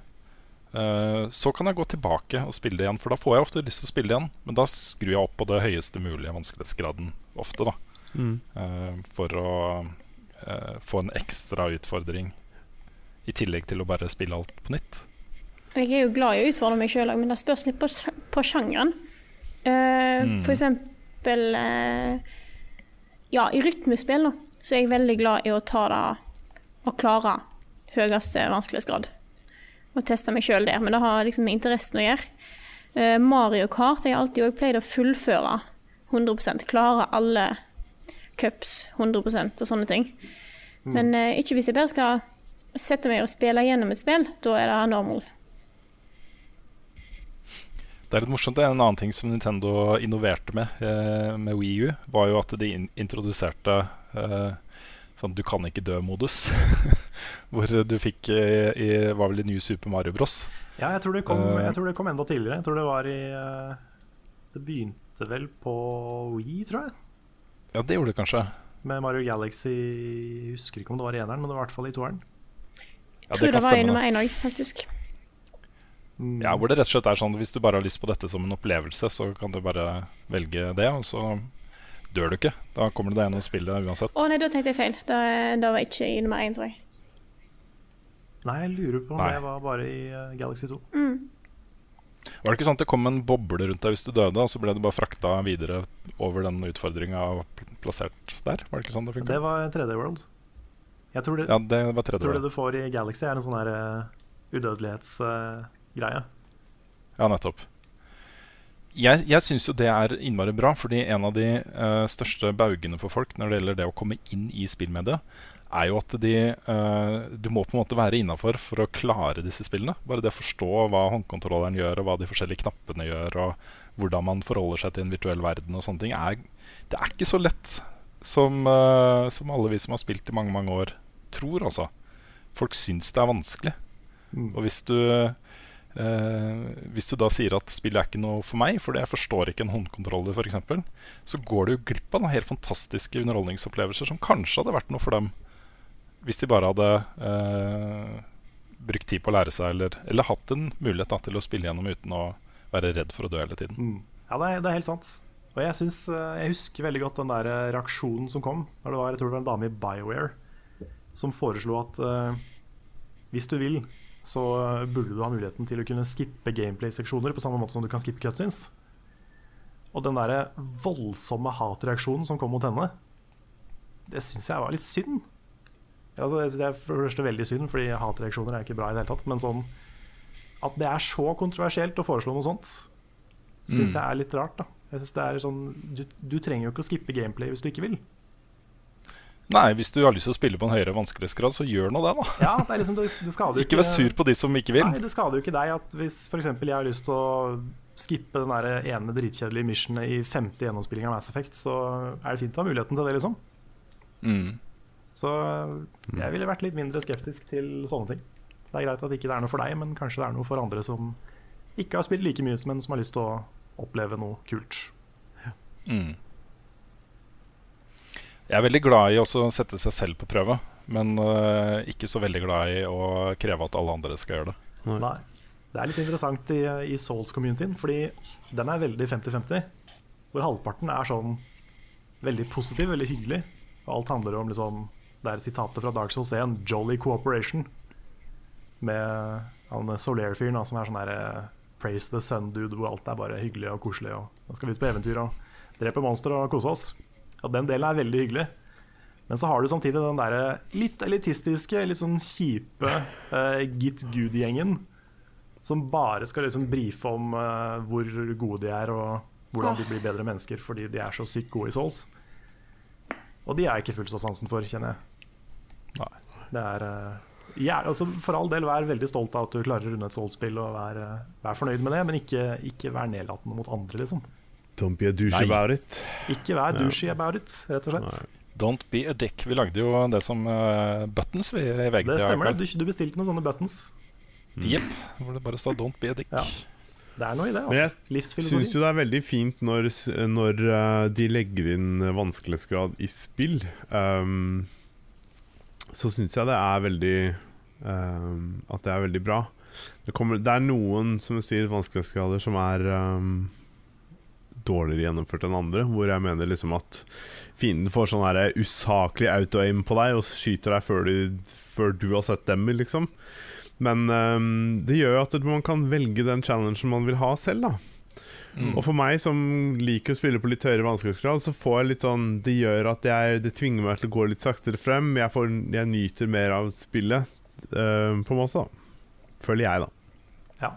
uh, så kan jeg gå tilbake og spille det igjen. For da får jeg ofte lyst til å spille det igjen. Men da skrur jeg opp på det høyeste mulige vanskelighetsgraden ofte, da. Mm. Uh, for å uh, få en ekstra utfordring. I tillegg til å bare spille alt på nytt. Jeg er jo glad i å utfordre meg sjøl òg, men det spørs litt på, på sjangeren. Uh, Mm. For eksempel eh, Ja, i rytmespill da, så er jeg veldig glad i å ta det og klare høyeste vanskelighetsgrad. Og teste meg sjøl der, men det har liksom med interessen å gjøre. Eh, Mario Kart har jeg alltid også pleid å fullføre 100% Klare alle cups 100 og sånne ting. Men eh, ikke hvis jeg bare skal sette meg og spille gjennom et spill. Da er det normal. Det er litt morsomt. det er En annen ting som Nintendo innoverte med eh, med Wii U, var jo at de in introduserte eh, sånn du kan ikke dø-modus. <laughs> Hvor du fikk eh, i var vel i New Super Mario Bros. Ja, jeg tror, det kom, Eh. jeg tror det kom enda tidligere. Jeg tror det var i eh, Det begynte vel på Wii, tror jeg. Ja, det gjorde det kanskje. Med Mario Galaxy Jeg husker ikke om det var i eneren, men det var i hvert fall i toeren. Ja, tror det, kan var i nummer det. én òg, faktisk. Mm. Ja, hvor det rett og slett er sånn Hvis du bare har lyst på dette som en opplevelse, så kan du bare velge det, og så dør du ikke. Da kommer du deg gjennom spillet uansett. Å nei, da tenkte jeg feil. Da, det var ikke i nummer én, tror jeg. Nei, jeg lurer på om Nei. det var bare i uh, Galaxy 2. Mm. Var det ikke sånn at det kom en boble rundt deg hvis du døde, og så ble du bare frakta videre over den utfordringa og plassert der? Var det ikke sånn det funka? Det var 3D World. Jeg tror det, Ja, det var jeg tror det du får i Galaxy, er en sånn her uh, udødelighetsgreie. Ja, nettopp. Jeg, jeg syns jo det er innmari bra, fordi en av de uh, største baugene for folk når det gjelder det å komme inn i spillmediet, er jo at de uh, Du må på en måte være innafor for å klare disse spillene. Bare det å forstå hva håndkontrolleren gjør, og hva de forskjellige knappene gjør, og hvordan man forholder seg til en virtuell verden og sånne ting, er, det er ikke så lett som, uh, som alle vi som har spilt i mange, mange år, tror, altså. Folk syns det er vanskelig. Mm. Og hvis du eh, Hvis du da sier at spillet er ikke noe for meg, fordi jeg forstår ikke en håndkontroller f.eks., så går du jo glipp av noen helt fantastiske underholdningsopplevelser som kanskje hadde vært noe for dem hvis de bare hadde eh, brukt tid på å lære seg, eller, eller hatt en mulighet da, til å spille gjennom uten å være redd for å dø hele tiden. Mm. Ja, det er, det er helt sant. Og jeg, synes, eh, jeg husker veldig godt den der eh, reaksjonen som kom. Når det var, jeg tror det var en dame i Bioware som foreslo at eh, hvis du vil, så burde du ha muligheten til å kunne skippe gameplay-seksjoner på samme måte som du kan skippe cutscenes. Og den der voldsomme hatreaksjonen som kom mot henne, det syns jeg var litt synd. Altså, det synes jeg for det første veldig synd, fordi hatreaksjoner er ikke bra i det hele tatt. Men sånn at det er så kontroversielt å foreslå noe sånt, syns jeg er litt rart. da Jeg synes det er sånn du, du trenger jo ikke å skippe gameplay hvis du ikke vil. Nei, hvis du har lyst til å spille på en høyere vanskelighetsgrad, så gjør nå det, da. Ja, det, liksom, det, det jo Ikke vær sur på de som ikke vil. Nei, det skader jo ikke deg at hvis f.eks. jeg har lyst til å skippe den der ene dritkjedelige missionet i femte gjennomspilling av Mass Effect, så er det fint å ha muligheten til det, liksom. Mm. Så jeg ville vært litt mindre skeptisk til sånne ting. Det er greit at ikke det er noe for deg, men kanskje det er noe for andre som ikke har spilt like mye, men som har lyst til å oppleve noe kult. Mm. Jeg er veldig glad i også å sette seg selv på prøve, men uh, ikke så veldig glad i å kreve at alle andre skal gjøre det. Nei. Det er litt interessant i, i Souls-communityen, fordi den er veldig 50-50. Hvor halvparten er sånn veldig positiv, veldig hyggelig. Og alt handler om liksom Det er sitatet fra Dark Souls 1, 'Jolly Cooperation', med han Solaire-fyren som er sånn der eh, Praise the Sun-dude, hvor alt er bare hyggelig og koselig. Og nå skal vi ut på eventyr og drepe monstre og kose oss. Og den delen er veldig hyggelig. Men så har du samtidig den der litt elitistiske, litt sånn kjipe uh, Git Good-gjengen. Som bare skal liksom brife om uh, hvor gode de er, og hvordan de blir bedre mennesker fordi de er så sykt gode i Souls. Og de er jeg ikke fullt så sansen for, kjenner jeg. Nei. Det er uh, ja, altså For all del, vær veldig stolt av at du klarer å runde et Souls-spill, og vær, vær, fornøyd med det, men ikke, ikke vær nedlatende mot andre, liksom. Don't be a douche Nei. about it. Ikke vær douche about it, rett og slett. Nei. Don't be a dick. Vi lagde jo det som uh, buttons vi, i VGTV. Det stemmer, det. Du, du bestilte noen sånne buttons. Jepp. Hvor det bare står 'Don't be a dick'. Ja. Det er noe i det. Men jeg altså. syns jo det er veldig fint når, når uh, de legger inn vanskelighetsgrad i spill. Um, så syns jeg det er veldig um, At det er veldig bra. Det, kommer, det er noen som sier vanskelighetsgrader som er um, dårligere gjennomført enn andre. Hvor jeg mener liksom at fienden får sånn usaklig auto-aim på deg og skyter deg før, de, før du har sett dem, liksom. Men um, det gjør jo at man kan velge den challengen man vil ha selv, da. Mm. Og for meg som liker å spille på litt høyere vanskelighetsgrad, så får jeg litt sånn Det gjør at jeg Det tvinger meg til å gå litt saktere frem. Jeg, får, jeg nyter mer av spillet, uh, på en måte. da Føler jeg, da. Ja.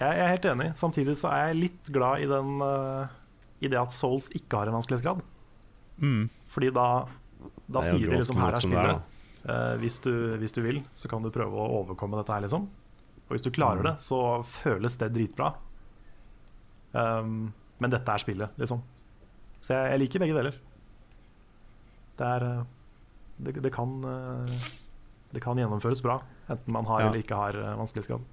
Jeg er helt enig. Samtidig så er jeg litt glad i, den, eh, i det at Souls ikke har en vanskelighetsgrad. Mm. Fordi da, da Det er sier de liksom her er spillet. Uh, hvis, du, hvis du vil, så kan du prøve å overkomme dette her, liksom. Og hvis du klarer Mm. det, så føles det dritbra. Um, men dette er spillet, liksom. Så jeg, jeg liker begge deler. Det er eh, det, det, kan, eh, det kan gjennomføres bra, enten man har Ja. eller ikke har vanskelighetsgrad.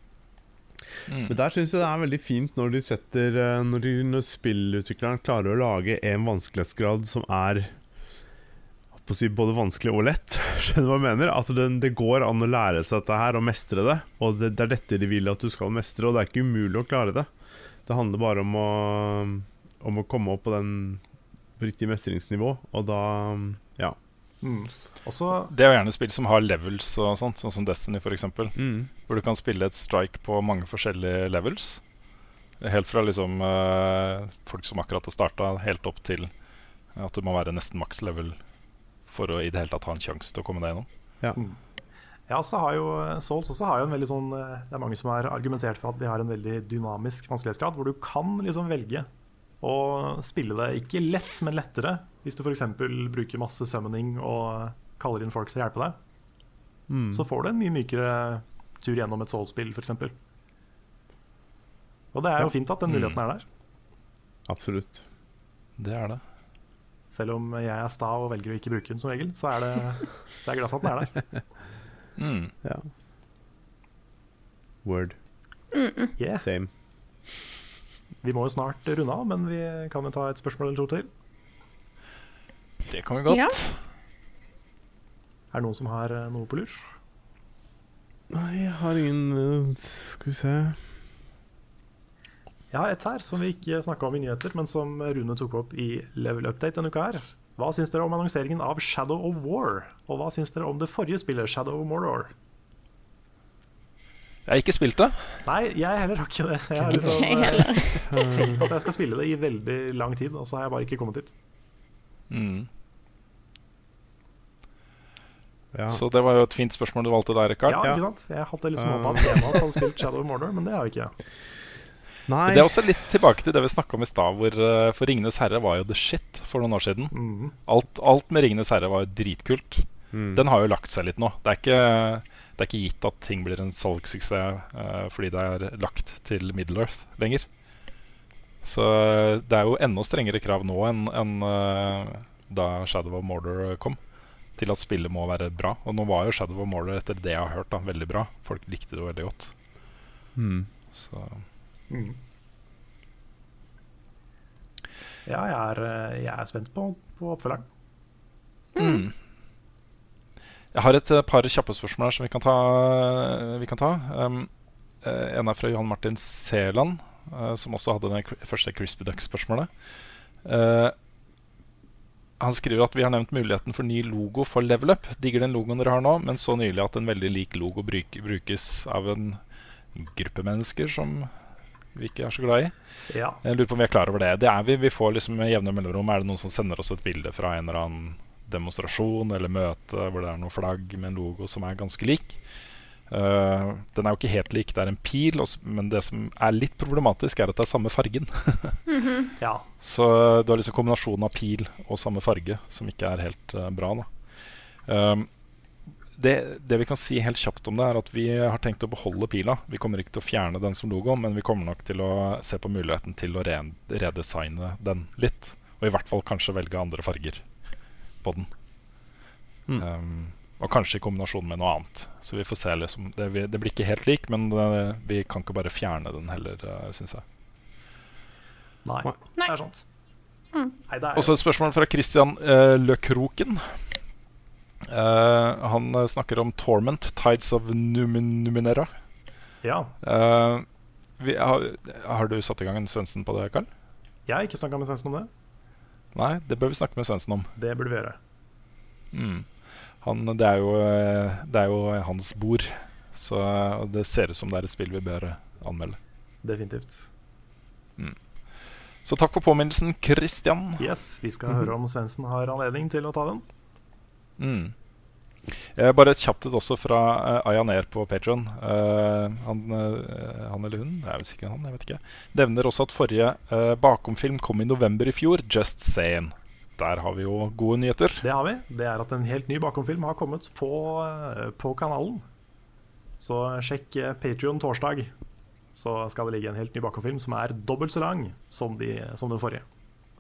Mm. Men der syns jeg det er veldig fint når de setter eh, Når, de, når spillutvikleren klarer å lage en vanskelighetsgrad som er på å si, både vanskelig og lett. <laughs> Skjønner du hva jeg mener? Altså det, det går an å lære seg dette her og mestre det. Og det, det er dette de vil at du skal mestre, og det er ikke umulig å klare det. Det handler bare om å, om å komme opp på den på riktig mestringsnivå, og da Ja. Mm. Også, Det er jo gjerne spill som har levels, og sånt, sånn som Destiny f.eks. Mm. Hvor du kan spille et strike på mange forskjellige levels. Helt fra liksom uh, folk som akkurat har starta, helt opp til at du må være nesten maks level for å i det hele tatt ha en sjanse til å komme deg gjennom. Ja, så har jo Souls også har jo en veldig sånn eh, Det er mange som har argumentert for at de har en veldig dynamisk vanskelighetsgrad, hvor du kan liksom velge å spille det ikke lett, men lettere. Hvis du f.eks. bruker masse summoning og kaller inn folk til å hjelpe deg, Mm. så får du en mye mykere tur gjennom et Souls-spill, f.eks. Og det er jo Ja. fint at den Mm. muligheten er der. Absolutt. Det er det. Selv om jeg er sta og velger å ikke bruke den som regel, så er, det, <laughs> så er jeg glad for at den er der. Mm. Ja. Word. Yeah. Same. Vi må jo snart runde av, men vi kan jo ta et spørsmål eller to til. Det kan vi godt. Ja. Er det noen som har eh, noe på lur? Nei, jeg har ingen øh, Skal vi se Jeg har et her som vi ikke snakka om i nyheter, men som Rune tok opp i Level Update denne uka her. Hva syns dere om annonseringen av Shadow of War? Og hva syns dere om det forrige spillet, Shadow of Mordor? Jeg har ikke spilt det. Nei, jeg heller har ikke det. Jeg har liksom jeg eh, <laughs> tenkt at jeg skal spille det i veldig lang tid, og så har jeg bare ikke kommet dit. Mm. Ja. Så det var jo et fint spørsmål du valgte der, Rikard. Ja, Ja. ikke sant? Jeg hadde liksom håpa at Emas hadde spilt Shadow of Mordor, men det har vi ikke. Nei. Det er også litt tilbake til det vi snakka om i stad, hvor eh, for 'Ringenes herre' var jo the shit for noen år siden. Mm. Alt, alt med 'Ringenes herre' var jo dritkult. Mm. Den har jo lagt seg litt nå. Det er ikke, det er ikke gitt at ting blir en salgssuksess uh, fordi det er lagt til Middle-earth lenger. Så det er jo enda strengere krav nå enn enn, uh, da Shadow of Mordor kom. Til at spillet må være bra. Og nå var jo Shadow of Mordor, etter det jeg har hørt, da, veldig bra. Folk likte det veldig godt. Mm. Så Mm. Ja, jeg er, eh, jeg er spent på, på oppfølgeren. mm. Jeg har et eh, par kjappe spørsmål her som vi kan ta. Vi kan ta. Um, eh, en er fra Johan Martin Seland, uh, som også hadde det første Crispy Duck-spørsmålet. Eh, han skriver at vi har nevnt muligheten for ny logo for Level Up. Digger den logoen dere har nå, men så nylig at en veldig lik logo bruk, brukes av en gruppe mennesker som vi ikke er så glad i. Ja. Jeg lurer på om vi er klar over det. Det er vi. Vi får liksom med jevne mellomrom. Er det noen som sender oss et bilde fra en eller annen demonstrasjon eller møte hvor det er noe flagg med en logo som er ganske lik? Eh, den er jo ikke helt lik, det er en pil, også, men det som er litt problematisk, er at det er samme fargen. <laughs> ja. Så du har liksom kombinasjonen av pil og samme farge som ikke er helt uh, bra. Da. Um, det, det vi kan si helt kjapt om det, er at vi har tenkt å beholde pila. Vi kommer ikke til å fjerne den som logo, men vi kommer nok til å se på muligheten til å re redesigne den litt. Og i hvert fall kanskje velge andre farger på den. Mm. Um, og kanskje i kombinasjon med noe annet. Så vi får se. liksom Det, vi, det blir ikke helt lik, men det, vi kan ikke bare fjerne den heller, uh, syns jeg. Nei. Nei. Det er sant. Mm. Og så et spørsmål fra Christian uh, Løkroken. Uh, han eh, snakker om Torment, Tides of Numin Numinera. Ja. Uh, vi, har, har du satt i gang en Svendsen på det, Karl? Jeg har ikke snakka med Svendsen om det. Nei, det bør vi snakke med Svendsen om. Det burde vi gjøre. Mm. Han, det, er jo, eh, det er jo hans bord, så det ser ut som det er et spill vi bør eh, anmelde. Definitivt. Så takk for påminnelsen, Christian. Yes, vi skal høre om Svendsen har anledning til å ta den. Mm. Eh, bare et kjapt et også fra eh, Ayaner på Patron. han, eh, han eller hun, det er vel sikkert han, jeg vet ikke, nevner også at forrige uh, bakomfilm kom i november i fjor. Just saying. Der har vi jo gode nyheter. Det har vi. Det er at en helt ny bakomfilm har kommet på, eh, på kanalen. Så sjekk uh, Patrion torsdag. Så skal det ligge en helt ny bakomfilm som er dobbelt så lang som, de, som den forrige.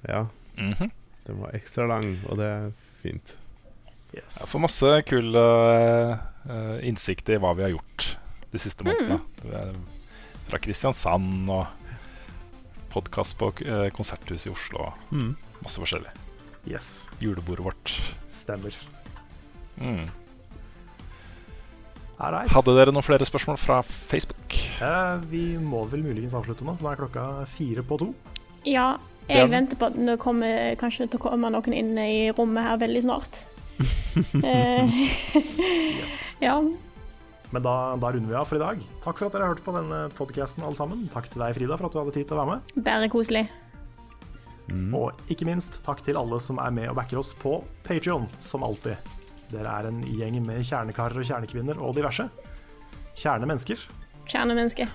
Ja, Mhm. den var ekstra lang, og det er fint. Yes. Jeg får masse kul eh, eh, innsikt i hva vi har gjort de siste månedene. Det er Fra Kristiansand og podkast på uh, Konserthuset i Oslo. og Mm. Masse forskjellig. Yes. Julebordet vårt. Stemmer. Mm. Right. Hadde dere noen flere spørsmål fra Facebook? Eh, vi må vel muligens avslutte nå. Nå er klokka fire på to. Ja, jeg venter på at det kommer, kanskje til å komme noen inn i rommet her veldig snart. <laughs> yes. <laughs> ja. Men da, da runder vi av for i dag. Takk for at dere hørte på denne podkasten, alle sammen. Takk til deg, Frida, for at du hadde tid til å være med. Bare koselig. Og ikke minst takk til alle som er med og backer oss på Patrion, som alltid. Dere er en gjeng med kjernekarer og kjernekvinner og diverse. Kjernemennesker. Kjernemenneske.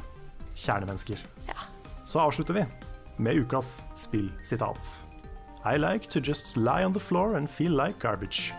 Kjernemennesker. Så avslutter vi med ukas spillsitat. I like to just lie on the floor and feel like garbage.